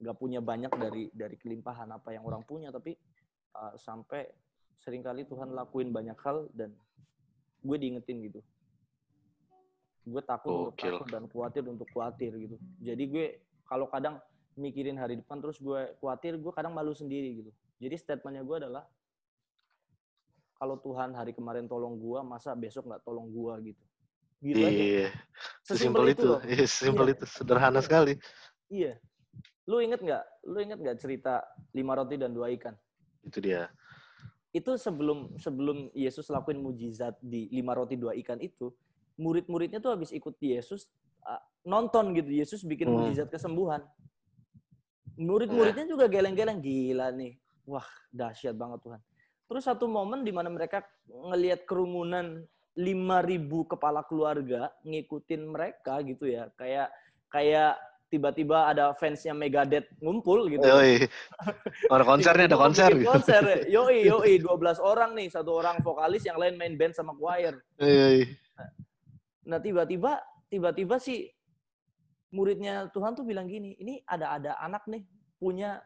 nggak punya banyak dari dari kelimpahan apa yang orang punya. Tapi uh, sampai sering kali Tuhan lakuin banyak hal dan gue diingetin gitu. Gue takut oh, untuk takut dan khawatir untuk khawatir gitu. Jadi gue kalau kadang mikirin hari depan terus gue khawatir gue kadang malu sendiri gitu. Jadi statementnya gue adalah kalau Tuhan hari kemarin tolong gue masa besok nggak tolong gue gitu Gitu iya. aja. Sesimpel itu. itu. Iya, sesimpel iya. itu. Sederhana sekali. Iya. Lu inget nggak? Lu inget nggak cerita lima roti dan dua ikan? Itu dia. Itu sebelum sebelum Yesus lakuin mujizat di lima roti dua ikan itu, murid-muridnya tuh habis ikut Yesus nonton gitu Yesus bikin hmm. mujizat kesembuhan. Murid-muridnya juga geleng-geleng gila nih. Wah, dahsyat banget Tuhan. Terus satu momen di mana mereka ngelihat kerumunan 5000 kepala keluarga ngikutin mereka gitu ya. Kayak kayak tiba-tiba ada fansnya Megadeth ngumpul gitu. Yoi. Orang konsernya ada konser gitu. Konser. Yoi, yoi. 12 orang nih. Satu orang vokalis, yang lain main band sama choir. Yoi. Nah, tiba-tiba tiba-tiba sih muridnya Tuhan tuh bilang gini, ini ada ada anak nih punya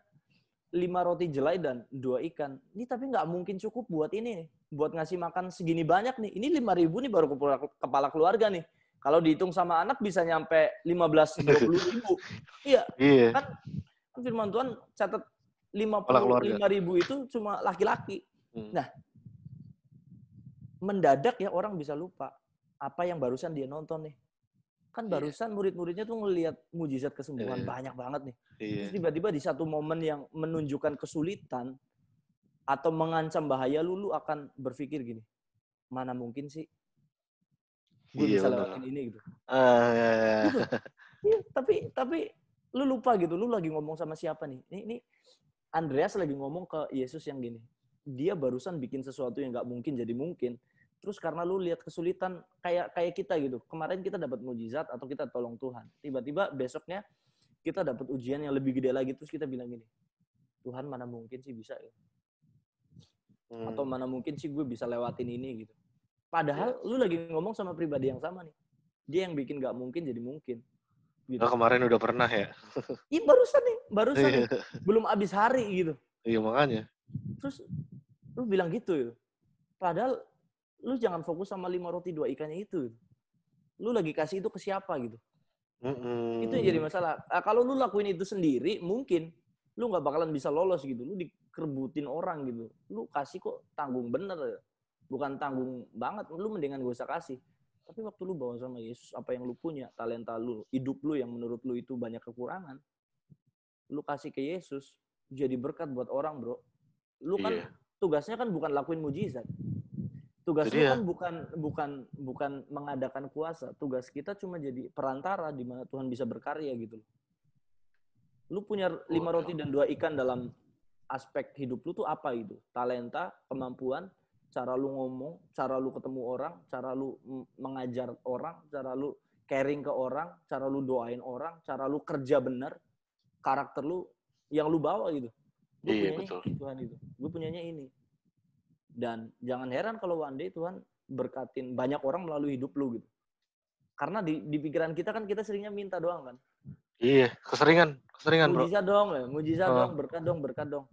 lima roti jelai dan dua ikan. Ini tapi nggak mungkin cukup buat ini nih. Buat ngasih makan segini banyak nih. Ini lima ribu nih baru kepala keluarga nih. Kalau dihitung sama anak bisa nyampe 15 20 ribu. iya. Iya. Kan, kan firman Tuhan catat 55 ribu itu cuma laki-laki. Hmm. Nah, mendadak ya orang bisa lupa apa yang barusan dia nonton nih. Kan iya. barusan murid-muridnya tuh ngelihat mujizat kesembuhan iya. banyak banget nih. Iya. Terus tiba-tiba di satu momen yang menunjukkan kesulitan atau mengancam bahaya lu, lu akan berpikir gini, mana mungkin sih gue iya, bisa lewatin ini gitu. Uh. Gitu. Iya, tapi tapi lu lupa gitu, lu lagi ngomong sama siapa nih? Ini, ini Andreas lagi ngomong ke Yesus yang gini. Dia barusan bikin sesuatu yang nggak mungkin jadi mungkin. Terus karena lu lihat kesulitan kayak kayak kita gitu. Kemarin kita dapat mujizat atau kita tolong Tuhan. Tiba-tiba besoknya kita dapat ujian yang lebih gede lagi terus kita bilang gini. Tuhan mana mungkin sih bisa ya? Hmm. Atau mana mungkin sih gue bisa lewatin ini gitu. Padahal lu lagi ngomong sama pribadi yang sama nih. Dia yang bikin gak mungkin jadi mungkin. Gitu. Oh, kemarin udah pernah ya? Iya barusan nih, barusan nih. Iya. Belum abis hari gitu. Iya makanya. Terus lu bilang gitu ya. Padahal lu jangan fokus sama lima roti dua ikannya itu. Lu lagi kasih itu ke siapa gitu. Mm-hmm. Itu yang jadi masalah. Nah, kalau lu lakuin itu sendiri, mungkin lu nggak bakalan bisa lolos gitu. Lu dikerbutin orang gitu. Lu kasih kok tanggung bener ya. Bukan tanggung banget lu mendingan gak usah kasih. Tapi waktu lu bawa sama Yesus apa yang lu punya talenta lu hidup lu yang menurut lu itu banyak kekurangan lu kasih ke Yesus jadi berkat buat orang bro. Lu kan yeah. tugasnya kan bukan lakuin mujizat. Tugas lu kan bukan bukan bukan mengadakan kuasa. Tugas kita cuma jadi perantara di mana Tuhan bisa berkarya gitu. Lu punya lima roti dan dua ikan dalam aspek hidup lu tuh apa itu talenta kemampuan cara lu ngomong, cara lu ketemu orang, cara lu mengajar orang, cara lu caring ke orang, cara lu doain orang, cara lu kerja benar, karakter lu yang lu bawa gitu. Gue iya, punyanya betul. Tuhan itu. Gue punyanya ini. Dan jangan heran kalau one day Tuhan berkatin banyak orang melalui hidup lu gitu. Karena di, di pikiran kita kan kita seringnya minta doang kan. Iya, keseringan, keseringan mujizat bro. dong, ya. mujizat uh. dong, berkat dong, berkat dong.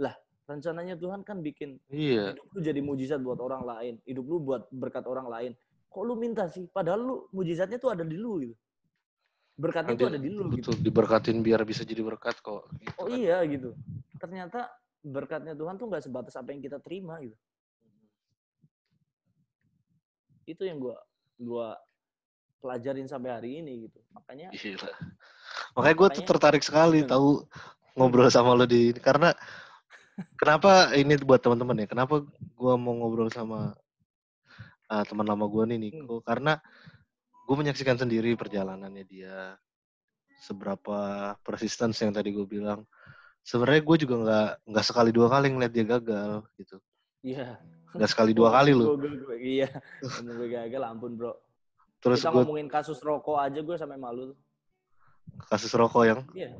Lah, rencananya Tuhan kan bikin iya. hidup lu jadi mujizat buat orang lain, hidup lu buat berkat orang lain. Kok lu minta sih? Padahal lu mujizatnya tuh ada di lu gitu. Berkatnya tuh ada di lu betul, gitu. diberkatin biar bisa jadi berkat kok. Gitu, oh kan. iya gitu. Ternyata berkatnya Tuhan tuh nggak sebatas apa yang kita terima gitu. Itu yang gua gua pelajarin sampai hari ini gitu. Makanya Gila. Makanya gue tuh tertarik sekali tahu ngobrol sama lo di karena Kenapa ini buat teman-teman ya? Kenapa gue mau ngobrol sama uh, teman lama gue nih Niko? Hmm. Karena gue menyaksikan sendiri perjalanannya dia, seberapa persisten yang tadi gue bilang. Sebenarnya gue juga nggak nggak sekali dua kali ngeliat dia gagal gitu. Iya. Nggak sekali dua kali loh. Iya. gue gagal, ampun bro. Terus Kita gua... ngomongin kasus rokok aja gue sampai malu. Kasus rokok yang? Iya.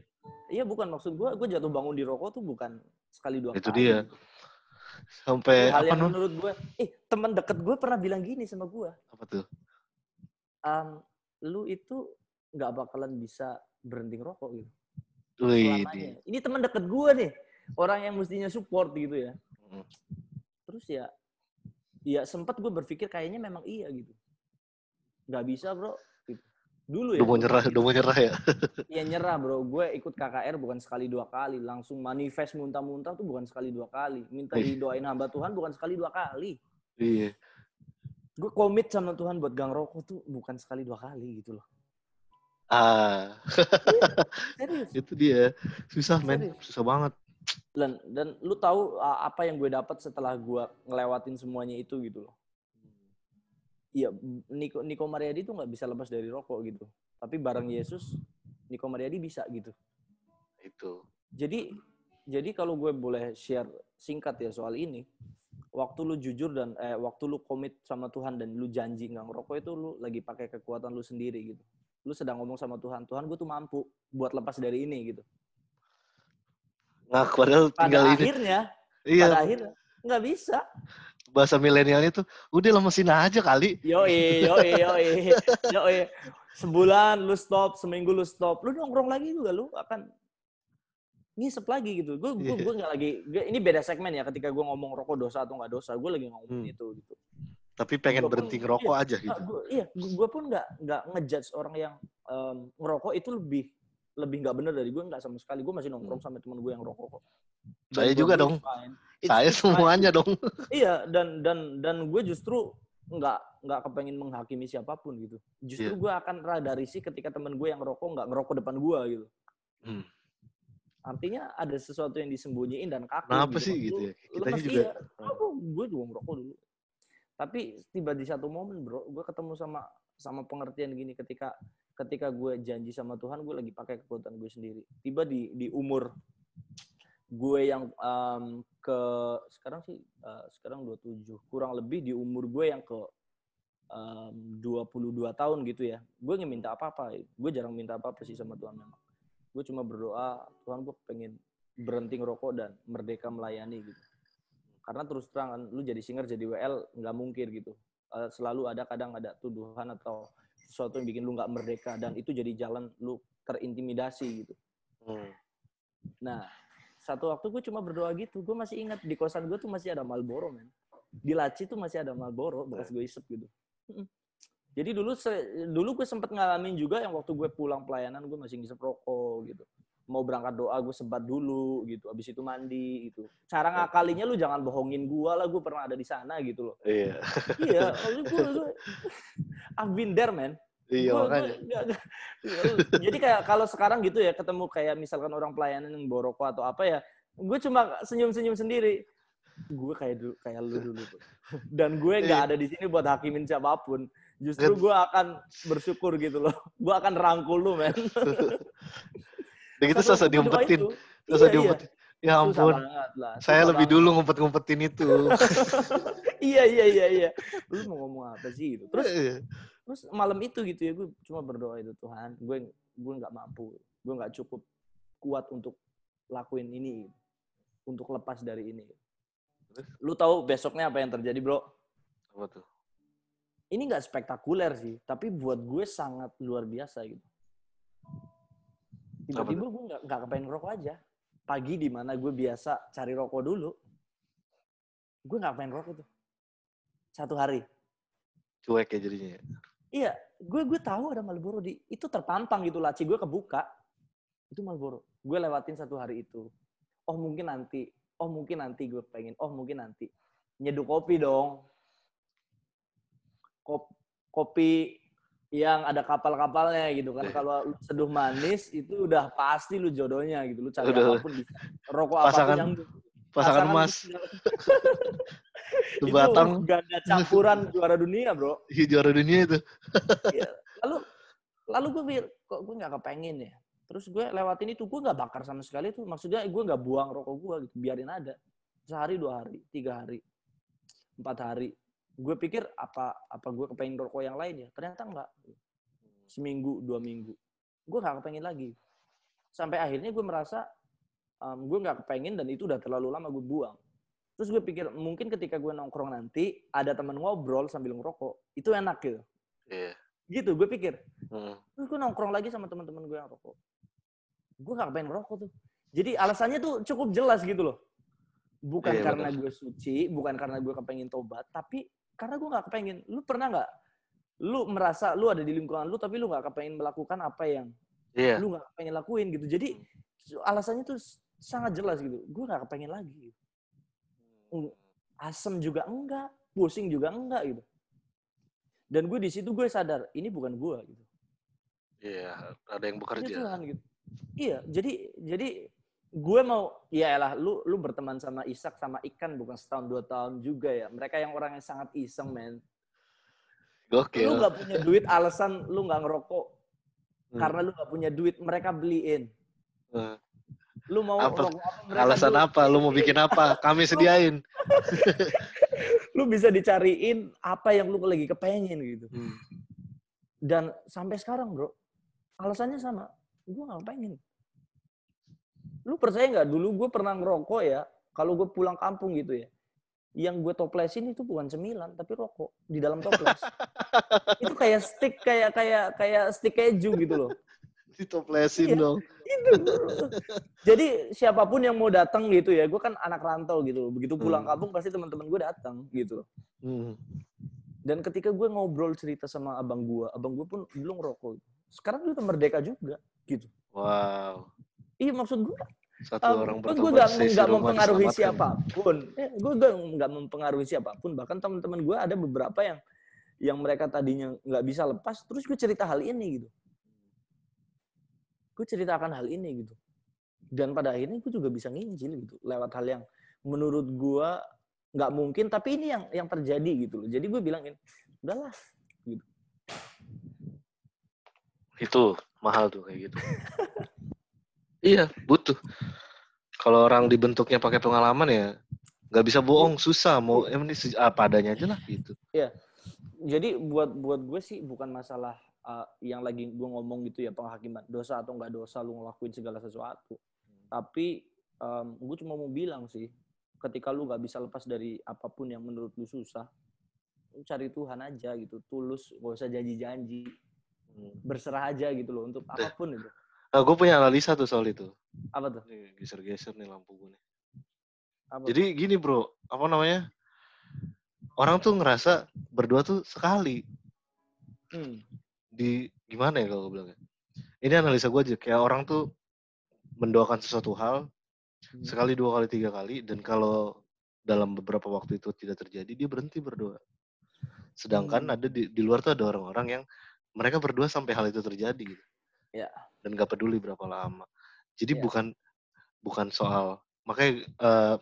Iya bukan maksud gue, gue jatuh bangun di rokok tuh bukan sekali dua itu kali. Itu dia. Sampai hal apa yang menurut gue, eh teman deket gue pernah bilang gini sama gue. Apa tuh? Um, lu itu nggak bakalan bisa berhenti ngerokok gitu. Wih, Ini teman deket gue nih, orang yang mestinya support gitu ya. Hmm. Terus ya, ya sempat gue berpikir kayaknya memang iya gitu. Nggak bisa bro, Dulu ya. Udah mau nyerah, udah mau nyerah ya. Iya nyerah bro. Gue ikut KKR bukan sekali dua kali. Langsung manifest muntah-muntah tuh bukan sekali dua kali. Minta didoain hamba Tuhan bukan sekali dua kali. Iya. Gue komit sama Tuhan buat gang rokok tuh bukan sekali dua kali gitu loh. Ah. iya, Itu dia. Susah men. Susah banget. Dan, dan lu tahu apa yang gue dapat setelah gue ngelewatin semuanya itu gitu loh Iya, Niko Niko Mariadi tuh nggak bisa lepas dari rokok gitu. Tapi bareng Yesus, Niko Mariadi bisa gitu. Itu. Jadi jadi kalau gue boleh share singkat ya soal ini, waktu lu jujur dan eh, waktu lu komit sama Tuhan dan lu janji nggak ngerokok itu lu lagi pakai kekuatan lu sendiri gitu. Lu sedang ngomong sama Tuhan, Tuhan gue tuh mampu buat lepas dari ini gitu. Nah, padahal tinggal pada ini. akhirnya, iya. pada akhirnya nggak bisa. Bahasa milenialnya tuh, udah lemesin aja kali. Yo yo yo yo Sebulan lu stop, seminggu lu stop, lu nongkrong lagi juga lu akan ngisep lagi gitu. Gue gue gue nggak lagi. Gue, ini beda segmen ya. Ketika gue ngomong rokok dosa atau nggak dosa, gue lagi ngomong hmm. itu gitu. Tapi pengen gua berhenti ngerokok iya, aja gitu. Gua, iya, gue pun nggak nggak ngejudge orang yang um, ngerokok itu lebih lebih nggak bener dari gue nggak sama sekali. Gue masih nongkrong hmm. sama temen gue yang rokok kok. Saya juga dong. Saya semuanya fine. dong. iya dan dan dan gue justru nggak nggak kepengen menghakimi siapa pun gitu. Justru yeah. gue akan rada risih ketika temen gue yang ngerokok nggak ngerokok depan gue gitu. Hmm. Artinya ada sesuatu yang disembunyiin dan kaku. Kenapa gitu. sih gitu ya? Kita juga. Iya, aku, gue juga ngerokok dulu. Tapi tiba di satu momen bro, gue ketemu sama sama pengertian gini ketika ketika gue janji sama Tuhan, gue lagi pakai kekuatan gue sendiri. Tiba di di umur gue yang um, ke sekarang sih uh, sekarang 27 kurang lebih di umur gue yang ke um, 22 tahun gitu ya. Gue nggak minta apa-apa gue jarang minta apa-apa sih sama Tuhan memang. Gue cuma berdoa Tuhan gue pengen berhenti ngerokok dan merdeka melayani gitu. Karena terus terang lu jadi singer jadi WL nggak mungkin gitu. Uh, selalu ada kadang ada tuduhan atau sesuatu yang bikin lu nggak merdeka dan itu jadi jalan lu terintimidasi gitu. Hmm. nah satu waktu gue cuma berdoa gitu. Gue masih ingat di kosan gue tuh masih ada Malboro men. Di Laci tuh masih ada Malboro bekas gue isep gitu. Jadi dulu dulu gue sempet ngalamin juga yang waktu gue pulang pelayanan gue masih ngisep rokok gitu. Mau berangkat doa gue sebat dulu gitu. Abis itu mandi gitu. Cara ngakalinya lu jangan bohongin gue lah gue pernah ada di sana gitu loh. Iya. iya. Gue, I've been there man. Iya gua, makanya. Gua, gak, jadi kayak kalau sekarang gitu ya ketemu kayak misalkan orang pelayanan yang boroko atau apa ya, gue cuma senyum-senyum sendiri. Gue kayak dulu kayak lu dulu. Dan gue nggak iya. ada di sini buat hakimin siapa pun justru gue akan bersyukur gitu loh. Gue akan rangkul lu, men. Dan itu susah diumpetin. Susah iya, diumpetin. Iya. Ya ampun. Lah. Saya lebih dulu ngumpet-ngumpetin itu. iya, iya, iya, iya. Lu mau ngomong apa sih itu? Terus, iya. terus malam itu gitu ya, gue cuma berdoa itu Tuhan, gue gue nggak mampu, gue nggak cukup kuat untuk lakuin ini, untuk lepas dari ini. Lu tahu besoknya apa yang terjadi, bro? Apa tuh? ini nggak spektakuler sih, tapi buat gue sangat luar biasa gitu. Tiba-tiba gue nggak nggak kepengen rokok aja. Pagi di mana gue biasa cari rokok dulu, gue nggak pengen rokok tuh. Satu hari. Cuek ya jadinya. Ya? Iya, gue gue tahu ada Marlboro di itu terpampang gitu laci gue kebuka. Itu Marlboro. Gue lewatin satu hari itu. Oh mungkin nanti, oh mungkin nanti gue pengen, oh mungkin nanti. Nyeduh kopi dong kopi yang ada kapal-kapalnya gitu kan. Iya. Kalau seduh manis itu udah pasti lu jodohnya gitu. Lu cari udah. apa pun bisa. Rokok pasangan, yang pasangan emas. itu batang ganda campuran juara dunia, Bro. Iya, juara dunia itu. ya. Lalu lalu gue pikir kok gue nggak kepengen ya. Terus gue lewatin itu gue nggak bakar sama sekali tuh. Maksudnya gue nggak buang rokok gue gitu, biarin ada. Sehari, dua hari, tiga hari, empat hari gue pikir apa apa gue kepengen rokok yang lain ya? Ternyata enggak. Seminggu dua minggu. Gue nggak kepengen lagi. Sampai akhirnya gue merasa um, gue nggak kepengen dan itu udah terlalu lama gue buang. Terus gue pikir mungkin ketika gue nongkrong nanti ada teman ngobrol sambil ngerokok itu enak gitu. Yeah. gitu gue pikir. Hmm. terus gue nongkrong lagi sama teman-teman gue yang rokok. Gue nggak kepengen ngerokok tuh. Jadi alasannya tuh cukup jelas gitu loh. Bukan yeah, karena gue suci bukan karena gue kepengen tobat tapi karena gue nggak kepengen. Lu pernah nggak? Lu merasa lu ada di lingkungan lu tapi lu nggak kepengen melakukan apa yang yeah. lu nggak kepengen lakuin gitu. Jadi alasannya tuh sangat jelas gitu. Gue nggak kepengen lagi. Asem juga enggak, pusing juga enggak gitu. Dan gue di situ gue sadar ini bukan gue gitu. Iya, yeah, ada yang bekerja. Tuhan, gitu. Iya, jadi jadi gue mau ya lah lu lu berteman sama Isak sama Ikan bukan setahun dua tahun juga ya mereka yang orang yang sangat iseng men Gokil. lu gak punya duit alasan lu nggak ngerokok hmm. karena lu gak punya duit mereka beliin uh. lu mau apa? alasan dulu. apa lu mau bikin apa kami sediain lu bisa dicariin apa yang lu lagi kepengen gitu hmm. dan sampai sekarang bro alasannya sama gue gak pengen lu percaya nggak? Dulu gue pernah ngerokok ya kalau gue pulang kampung gitu ya yang gue toplesin itu bukan cemilan tapi rokok di dalam toples. Itu kayak stick kayak kayak kayak stick keju gitu loh. Ditoplesin iya, dong. itu. Jadi siapa pun yang mau datang gitu ya gue kan anak rantau gitu begitu pulang hmm. kampung pasti teman-teman gue datang gitu hmm. dan ketika gue ngobrol cerita sama abang gue abang gue pun belum rokok sekarang dia merdeka juga gitu. Wow iya maksud gue satu um, orang gue gak, gak mempengaruhi siapa pun. Eh, gue gak, gak mempengaruhi siapa pun. Bahkan teman-teman gue ada beberapa yang yang mereka tadinya nggak bisa lepas terus gue cerita hal ini gitu. Gue ceritakan hal ini gitu. Dan pada akhirnya gue juga bisa nginjil gitu lewat hal yang menurut gue nggak mungkin tapi ini yang yang terjadi gitu loh. Jadi gue bilangin udahlah gitu. Itu mahal tuh kayak gitu Iya, butuh. Kalau orang dibentuknya pakai pengalaman ya nggak bisa bohong, susah. Mau emang ini apa adanya aja lah gitu. Iya. Jadi buat buat gue sih bukan masalah uh, yang lagi gue ngomong gitu ya penghakiman dosa atau nggak dosa lu ngelakuin segala sesuatu. Tapi um, gue cuma mau bilang sih, ketika lu nggak bisa lepas dari apa pun yang menurut lu susah, lu cari Tuhan aja gitu, tulus, gak usah janji-janji, hmm. berserah aja gitu loh untuk apa pun itu. Nah, gue punya analisa tuh soal itu. Apa tuh? Nih, geser-geser nih lampu gue nih. Apa Jadi gini bro, apa namanya? Orang tuh ngerasa berdua tuh sekali. Hmm. Di gimana ya kalau gue bilangnya? Ini analisa gue aja. Kayak orang tuh mendoakan sesuatu hal hmm. sekali, dua kali, tiga kali, dan kalau dalam beberapa waktu itu tidak terjadi, dia berhenti berdoa. Sedangkan hmm. ada di, di luar tuh ada orang-orang yang mereka berdua sampai hal itu terjadi. Gitu. Ya dan gak peduli berapa lama. Jadi yeah. bukan bukan soal makanya uh,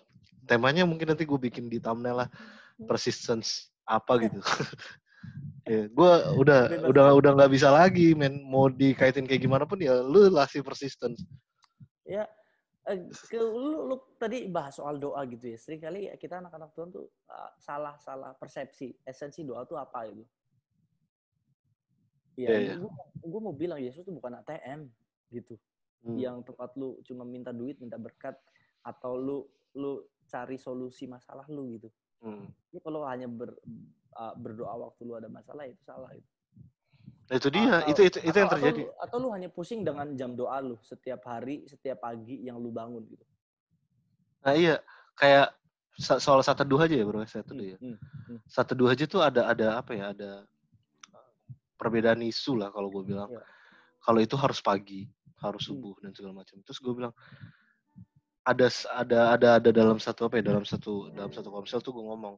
temanya mungkin nanti gue bikin di thumbnail lah hmm. persistence apa gitu. ya, gue udah udah udah nggak bisa lagi men mau dikaitin kayak gimana pun ya lu lah si persistence. Ya, eh, ke, lu, lu tadi bahas soal doa gitu ya. Sering kali kita anak-anak Tuhan tuh uh, salah salah persepsi esensi doa tuh apa gitu. Iya, yeah, yeah. gue mau bilang Yesus itu bukan ATM gitu. Hmm. Yang tempat lu cuma minta duit, minta berkat atau lu lu cari solusi masalah lu gitu. Hmm. Ini kalau hanya ber, uh, berdoa waktu lu ada masalah itu salah itu. Nah, itu dia, atau, itu itu itu yang terjadi. Atau lu, atau lu hanya pusing dengan jam doa lu setiap hari, setiap pagi yang lu bangun gitu. Nah iya, kayak soal satu dua aja ya bro, satu dua ya. Hmm, hmm. Satu dua aja tuh ada ada apa ya, ada perbedaan isu lah kalau gue bilang. Yeah. Kalau itu harus pagi, harus hmm. subuh dan segala macam. Terus gue bilang ada ada ada ada dalam satu apa ya dalam satu dalam satu komsel tuh gue ngomong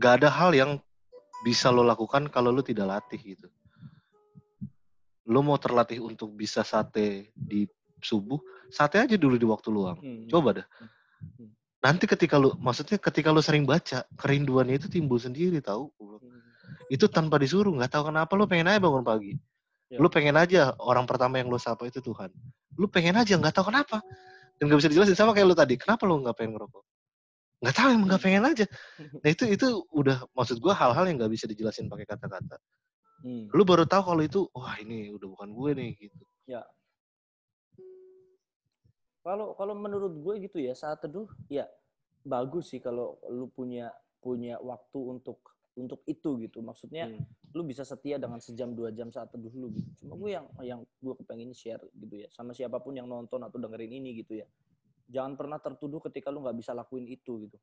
gak ada hal yang bisa lo lakukan kalau lo tidak latih gitu. Lo mau terlatih untuk bisa sate di subuh, sate aja dulu di waktu luang. Hmm. Coba dah. Hmm. Nanti ketika lo, maksudnya ketika lo sering baca, kerinduannya itu timbul sendiri tahu. Hmm itu tanpa disuruh nggak tahu kenapa lu pengen aja bangun pagi. Ya. lu pengen aja orang pertama yang lu sapa itu Tuhan. Lu pengen aja nggak tahu kenapa. Dan nggak bisa dijelasin sama kayak lu tadi kenapa lu nggak pengen ngerokok? Nggak tahu emang nggak pengen aja. Nah itu itu udah maksud gue hal-hal yang nggak bisa dijelasin pakai kata-kata. Hmm. lu baru tahu kalau itu wah ini udah bukan gue nih gitu. Ya. Kalau kalau menurut gue gitu ya saat teduh ya bagus sih kalau lu punya punya waktu untuk untuk itu gitu. Maksudnya hmm. lu bisa setia dengan sejam dua jam saat teduh lu gitu. Cuma gue yang yang gue kepengen share gitu ya sama siapa pun yang nonton atau dengerin ini gitu ya. Jangan pernah tertuduh ketika lu nggak bisa lakuin itu gitu.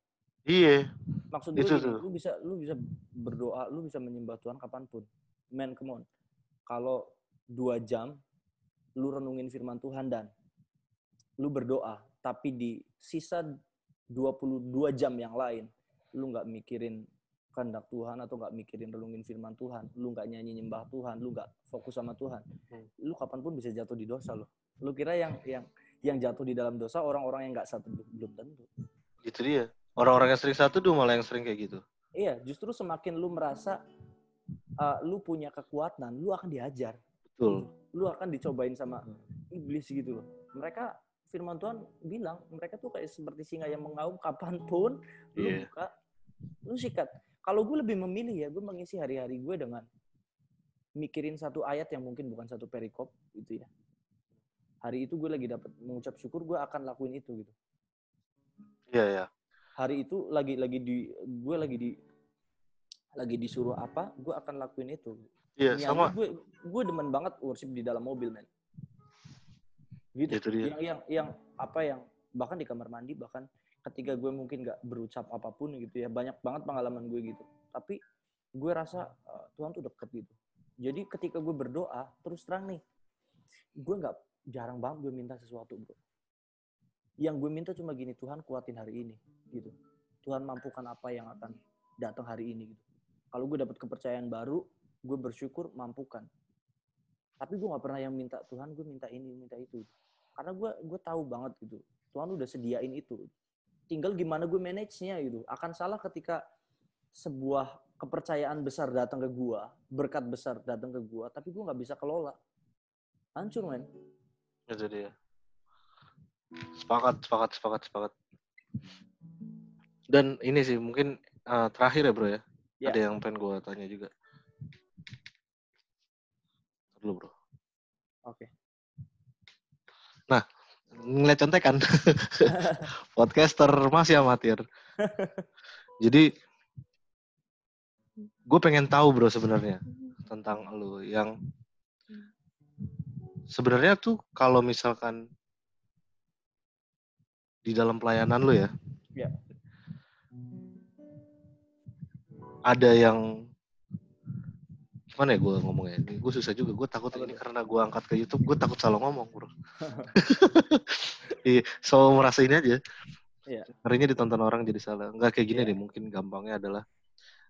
Iya. Maksud gue itu gini, lu bisa lu bisa berdoa lu bisa menyembah Tuhan kapan pun. Man come on. Kalau dua jam lu renungin firman Tuhan dan lu berdoa tapi di sisa 22 jam yang lain lu nggak mikirin kehendak Tuhan atau nggak mikirin relungin firman Tuhan, lu nggak nyanyi nyembah Tuhan, lu nggak fokus sama Tuhan, hmm. lu kapan pun bisa jatuh di dosa loh. Lu kira yang yang yang jatuh di dalam dosa orang-orang yang nggak satu belum tentu. Itu dia. Orang-orang yang sering satu tuh malah yang sering kayak gitu. Iya, justru semakin lu merasa uh, lu punya kekuatan, lu akan diajar. Betul. Lu akan dicobain sama iblis gitu loh. Mereka firman Tuhan bilang mereka tuh kayak seperti singa yang mengaum kapan pun lu yeah. buka, lu sikat. Kalau gue lebih memilih ya, gue mengisi hari-hari gue dengan mikirin satu ayat yang mungkin bukan satu perikop gitu ya. Hari itu gue lagi dapat mengucap syukur, gue akan lakuin itu gitu. Iya yeah, ya. Yeah. Hari itu lagi lagi di gue lagi di lagi disuruh apa, gue akan lakuin itu. Iya, yeah, sama. Gue gue demen banget worship di dalam mobil, men gitu itu dia. yang yang yang apa yang bahkan di kamar mandi bahkan ketika gue mungkin nggak berucap apa pun gitu ya banyak banget pengalaman gue gitu. Tapi gue rasa uh, Tuhan tuh deket gitu. Jadi ketika gue berdoa terus terang nih gue nggak jarang banget gue minta sesuatu bro. Yang gue minta cuma gini Tuhan kuatin hari ini gitu. Tuhan mampukan apa yang akan datang hari ini gitu. Kalau gue dapat kepercayaan baru gue bersyukur mampukan. Tapi gue nggak pernah yang minta Tuhan gue minta ini minta itu karena gue gue tahu banget gitu Tuhan udah sediain itu tinggal gimana gue manage-nya gitu. Akan salah ketika sebuah kepercayaan besar datang ke gue berkat besar datang ke gue tapi gue nggak bisa kelola. Hancur men. Itu dia sepakat sepakat sepakat sepakat. Dan ini sih mungkin uh, terakhir ya bro ya, ya. ada yang pengen gue tanya juga. Dulu bro. Oke. okay. Ngeliat contekan. Podcaster masih amatir. Jadi gue pengen tahu bro sebenarnya tentang lu yang sebenarnya tuh kalau misalkan di dalam pelayanan lu ya, ya. ada yang gimana ya gue ngomongnya ini gue susah juga gue takut ini karena gue angkat ke YouTube gue takut salah ngomong bro iya so merasa ini aja yeah. ngerinya ditonton orang jadi salah nggak kayak gini yeah. deh mungkin gampangnya adalah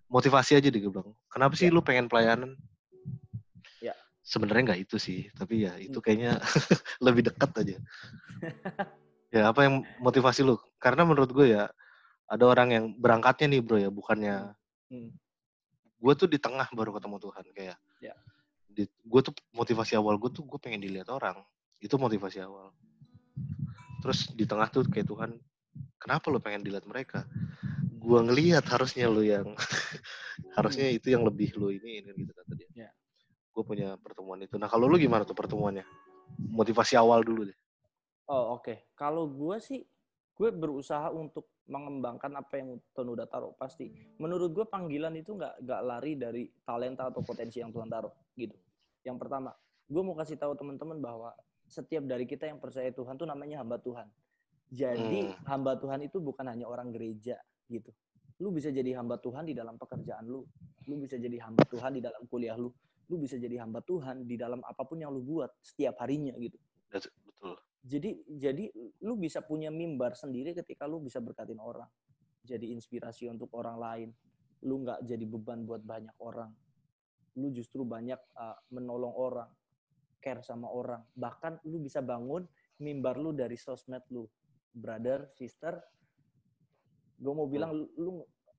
motivasi aja deh gue bilang kenapa sih yeah. lu pengen pelayanan yeah. sebenarnya nggak itu sih tapi ya itu hmm. kayaknya lebih dekat aja ya apa yang motivasi lu karena menurut gue ya ada orang yang berangkatnya nih bro ya bukannya hmm gue tuh di tengah baru ketemu Tuhan kayak ya. gue tuh motivasi awal gue tuh gue pengen dilihat orang itu motivasi awal terus di tengah tuh kayak Tuhan kenapa lo pengen dilihat mereka gue ngelihat harusnya lo yang harusnya itu yang lebih lo ini ini gitu kata dia ya. gue punya pertemuan itu nah kalau lo gimana tuh pertemuannya motivasi awal dulu deh oh oke okay. kalau gue sih gue berusaha untuk mengembangkan apa yang Tuhan udah taruh pasti. Menurut gue panggilan itu nggak nggak lari dari talenta atau potensi yang Tuhan taruh gitu. Yang pertama, gue mau kasih tahu teman-teman bahwa setiap dari kita yang percaya Tuhan tuh namanya hamba Tuhan. Jadi hmm. hamba Tuhan itu bukan hanya orang gereja gitu. Lu bisa jadi hamba Tuhan di dalam pekerjaan lu. Lu bisa jadi hamba Tuhan di dalam kuliah lu. Lu bisa jadi hamba Tuhan di dalam apa pun yang lu buat setiap harinya gitu. Jadi jadi lu bisa punya mimbar sendiri ketika lu bisa berkatin orang. Jadi inspirasi untuk orang lain. Lu nggak jadi beban buat banyak orang. Lu justru banyak uh, menolong orang, care sama orang. Bahkan lu bisa bangun mimbar lu dari sosmed lu. Brother, sister, gue mau bilang lu, lu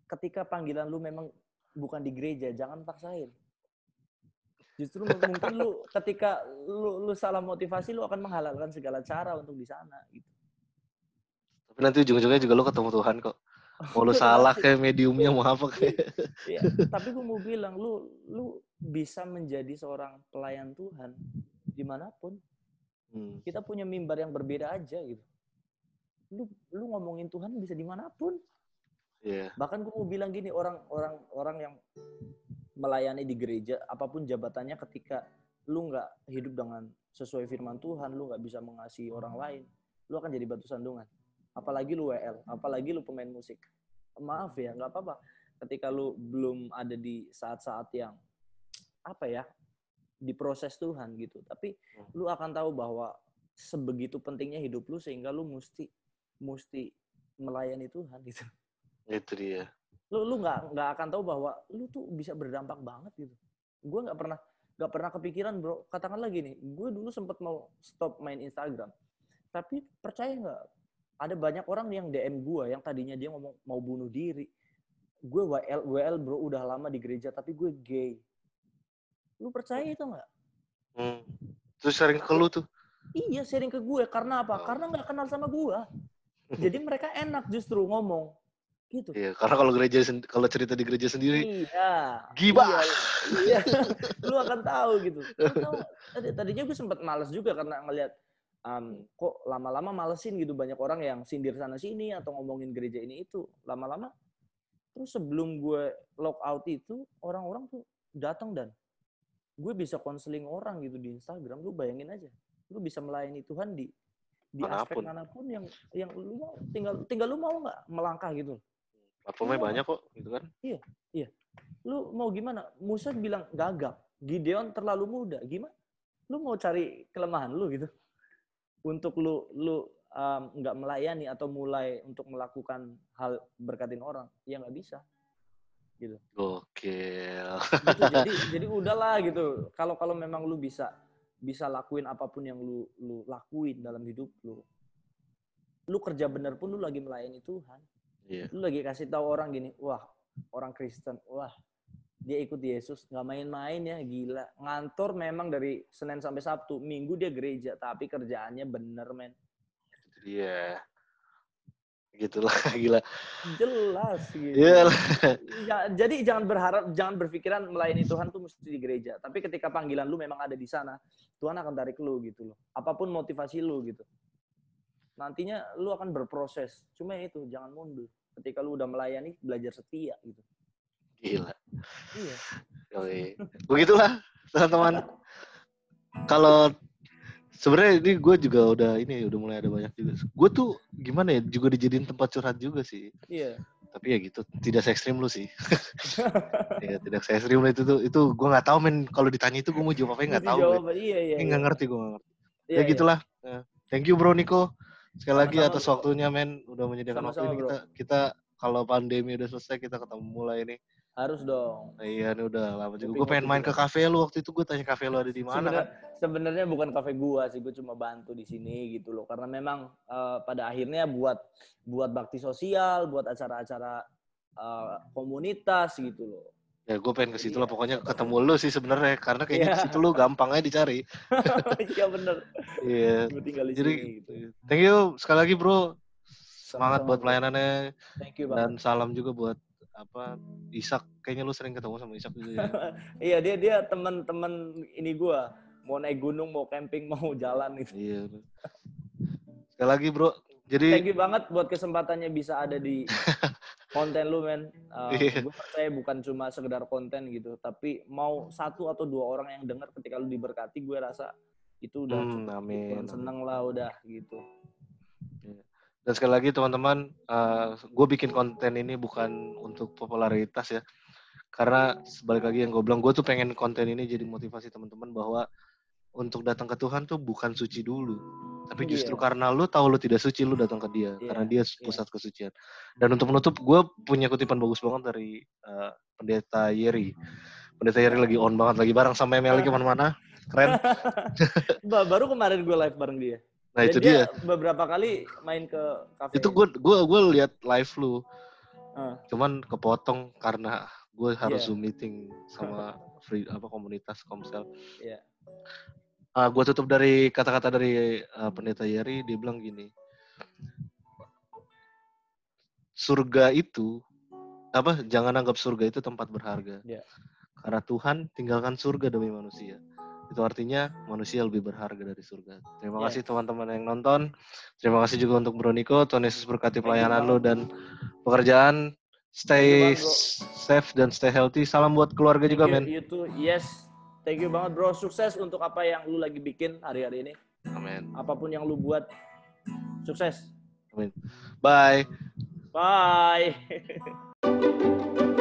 ketika panggilan lu memang bukan di gereja, jangan paksain Justru mungkin lu ketika lu, lu salah motivasi lu akan menghalalkan segala cara untuk di sana gitu. Tapi nanti ujung-ujungnya juga lu ketemu Tuhan kok. Mau lu salah kayak mediumnya mau apa kayak. Iya, tapi gue mau bilang lu lu bisa menjadi seorang pelayan Tuhan di mana pun. Hmm. Kita punya mimbar yang berbeda aja gitu. Lu lu ngomongin Tuhan bisa di mana pun. Yeah. Bahkan gue mau bilang gini orang orang orang yang melayani di gereja apa pun jabatannya ketika lu nggak hidup dengan sesuai firman Tuhan lu nggak bisa mengasihi orang lain lu akan jadi batu sandungan. Apalagi lu WL apalagi lu pemain musik. Maaf ya nggak apa-apa. Ketika lu belum ada di saat-saat yang apa ya di proses Tuhan gitu. Tapi lu akan tahu bahwa sebegitu pentingnya hidup lu sehingga lu mesti mesti melayani Tuhan gitu. Itu dia lu lu nggak nggak akan tahu bahwa lu tuh bisa berdampak banget gitu gue nggak pernah nggak pernah kepikiran bro katakan lagi nih gue dulu sempat mau stop main Instagram tapi percaya nggak ada banyak orang yang DM gue yang tadinya dia ngomong mau bunuh diri gue WL WL bro udah lama di gereja tapi gue gay lu percaya itu nggak Hmm. Terus sharing ke lu tuh? Iya, sharing ke gue. Karena apa? Oh. Karena nggak kenal sama gue. Jadi mereka enak justru ngomong gitu. Iya, karena kalau gereja kalau cerita di gereja sendiri, iya, gibah. Iya, iya. lu akan tahu gitu. Lu tahu, tadi tadinya gue sempat males juga karena ngelihat um, kok lama-lama malesin gitu banyak orang yang sindir sana sini atau ngomongin gereja ini itu. Lama-lama terus sebelum gue lock out itu orang-orang tuh datang dan gue bisa konseling orang gitu di Instagram. Lu bayangin aja, lu bisa melayani Tuhan di di mana pun. aspek mana pun yang yang lu mau tinggal tinggal lu mau nggak melangkah gitu platformnya banyak kok gitu kan? Iya iya. Lu mau gimana? Musa bilang gagap. Gideon terlalu muda. Gimana? Lu mau cari kelemahan lu gitu. Untuk lu lu nggak um, melayani atau mulai untuk melakukan hal berkatin orang ya nggak bisa. Gitu. Oke gitu, jadi jadi udahlah gitu. Kalau kalau memang lu bisa bisa lakuin apa pun yang lu lu lakuin dalam hidup lu lu kerja bener pun lu lagi melayani Tuhan yeah. lu lagi kasih tahu orang gini wah orang Kristen wah dia ikut Yesus nggak main-main ya gila. Ngantor memang dari Senin sampai Sabtu Minggu dia gereja tapi kerjaannya bener men. Iya. Gitulah gila. Jelas gitu. Yeah. ya, jadi jangan berharap jangan berpikiran melayani Tuhan tuh mesti di gereja tapi ketika panggilan lu memang ada di sana Tuhan akan tarik lu gitu loh. Apa pun motivasi lu gitu nantinya lu akan berproses cuma itu jangan mundur ketika lu udah melayani belajar setia gitu gila iya begitulah teman-teman kalau sebenarnya ini gue juga udah ini udah mulai ada banyak juga. Gue tuh gimana ya juga dijadiin tempat curhat juga sih. Iya. Tapi ya gitu, tidak se ekstrim lu sih. ya tidak se ekstrim lu itu tuh itu gue nggak tahu men kalau ditanya itu gue mau jawab apa nggak tahu. Jawab, iya iya. Ini nggak iya. ngerti gue nggak ngerti. Iya, ya iya. gitulah. Iya. Thank you bro Niko. Sekali Sama-sama, lagi atas bro. waktunya men udah menyediakan Sama-sama, waktu ini kita kita kalau pandemi udah selesai kita ketemu mulai ini. Harus dong. Iya, ini udah lama juga. Gue pengen main ke kafe lu waktu itu. Gue tanya kafe lu ada di mana kan? Sebenarnya bukan kafe gua sih. Gue cuma bantu di sini gitu loh. Karena memang uh, pada akhirnya buat buat bakti sosial, buat acara-acara uh, komunitas gitu loh. Ya gue pengen ke situ lah. Iya. Pokoknya ketemu lu sih sebenarnya. Karena kayaknya yeah. situ lu gampang aja dicari. Iya bener. Iya. tinggal di Jadi, sini gitu. Thank you sekali lagi bro. Semangat Sama-sama. buat pelayanannya. Thank you banget. Dan salam juga buat apa Isak kayaknya lu sering ketemu sama Isak juga ya. iya dia dia teman-teman ini gua mau naik gunung mau camping mau jalan itu. Iya. Sekali lagi bro, jadi thank you banget buat kesempatannya bisa ada di konten lu men. Uh, iya. Gue percaya bukan cuma sekedar konten gitu, tapi mau satu atau dua orang yang dengar ketika lu diberkati, gue rasa itu udah hmm, cukup. Amin. Seneng lah udah gitu. Dan sekali lagi teman-teman, uh, eh, gue bikin konten ini bukan untuk popularitas ya. Karena sebalik lagi yang gue bilang, gue tuh pengen konten ini jadi motivasi teman-teman bahwa untuk datang ke Tuhan tuh bukan suci dulu. Tapi iya. justru yeah. karena lu tahu lu tidak suci, lu datang ke dia. Yeah. Karena dia iya. pusat yeah. kesucian. Dan untuk menutup, gue punya kutipan bagus banget dari uh, Pendeta Yeri. Pendeta Yeri lagi on banget, lagi bareng sama Emily ke mana-mana. Keren. Baru kemarin gue live bareng dia. Nah Dan itu dia, dia. Beberapa kali main ke kafe. Itu gue gue gue lihat live lu. Uh. Cuman kepotong karena gue harus yeah. zoom meeting sama free apa komunitas Komsel. Iya. Yeah. Uh, gue tutup dari kata-kata dari uh, pendeta Yeri dia bilang gini. Surga itu apa? Jangan anggap surga itu tempat berharga. Yeah. Karena Tuhan tinggalkan surga demi manusia itu artinya manusia lebih berharga dari surga. Terima kasih teman-teman yang nonton. Terima kasih juga untuk Bro Niko. Tuhan Yesus berkati pelayanan lo dan pekerjaan. Stay safe dan stay healthy. Salam buat keluarga juga, men. You too. Yes. Thank you banget, Bro. Sukses untuk apa yang lu lagi bikin hari-hari ini. Amin. Apa pun yang lu buat, sukses. Amin. Bye. Bye.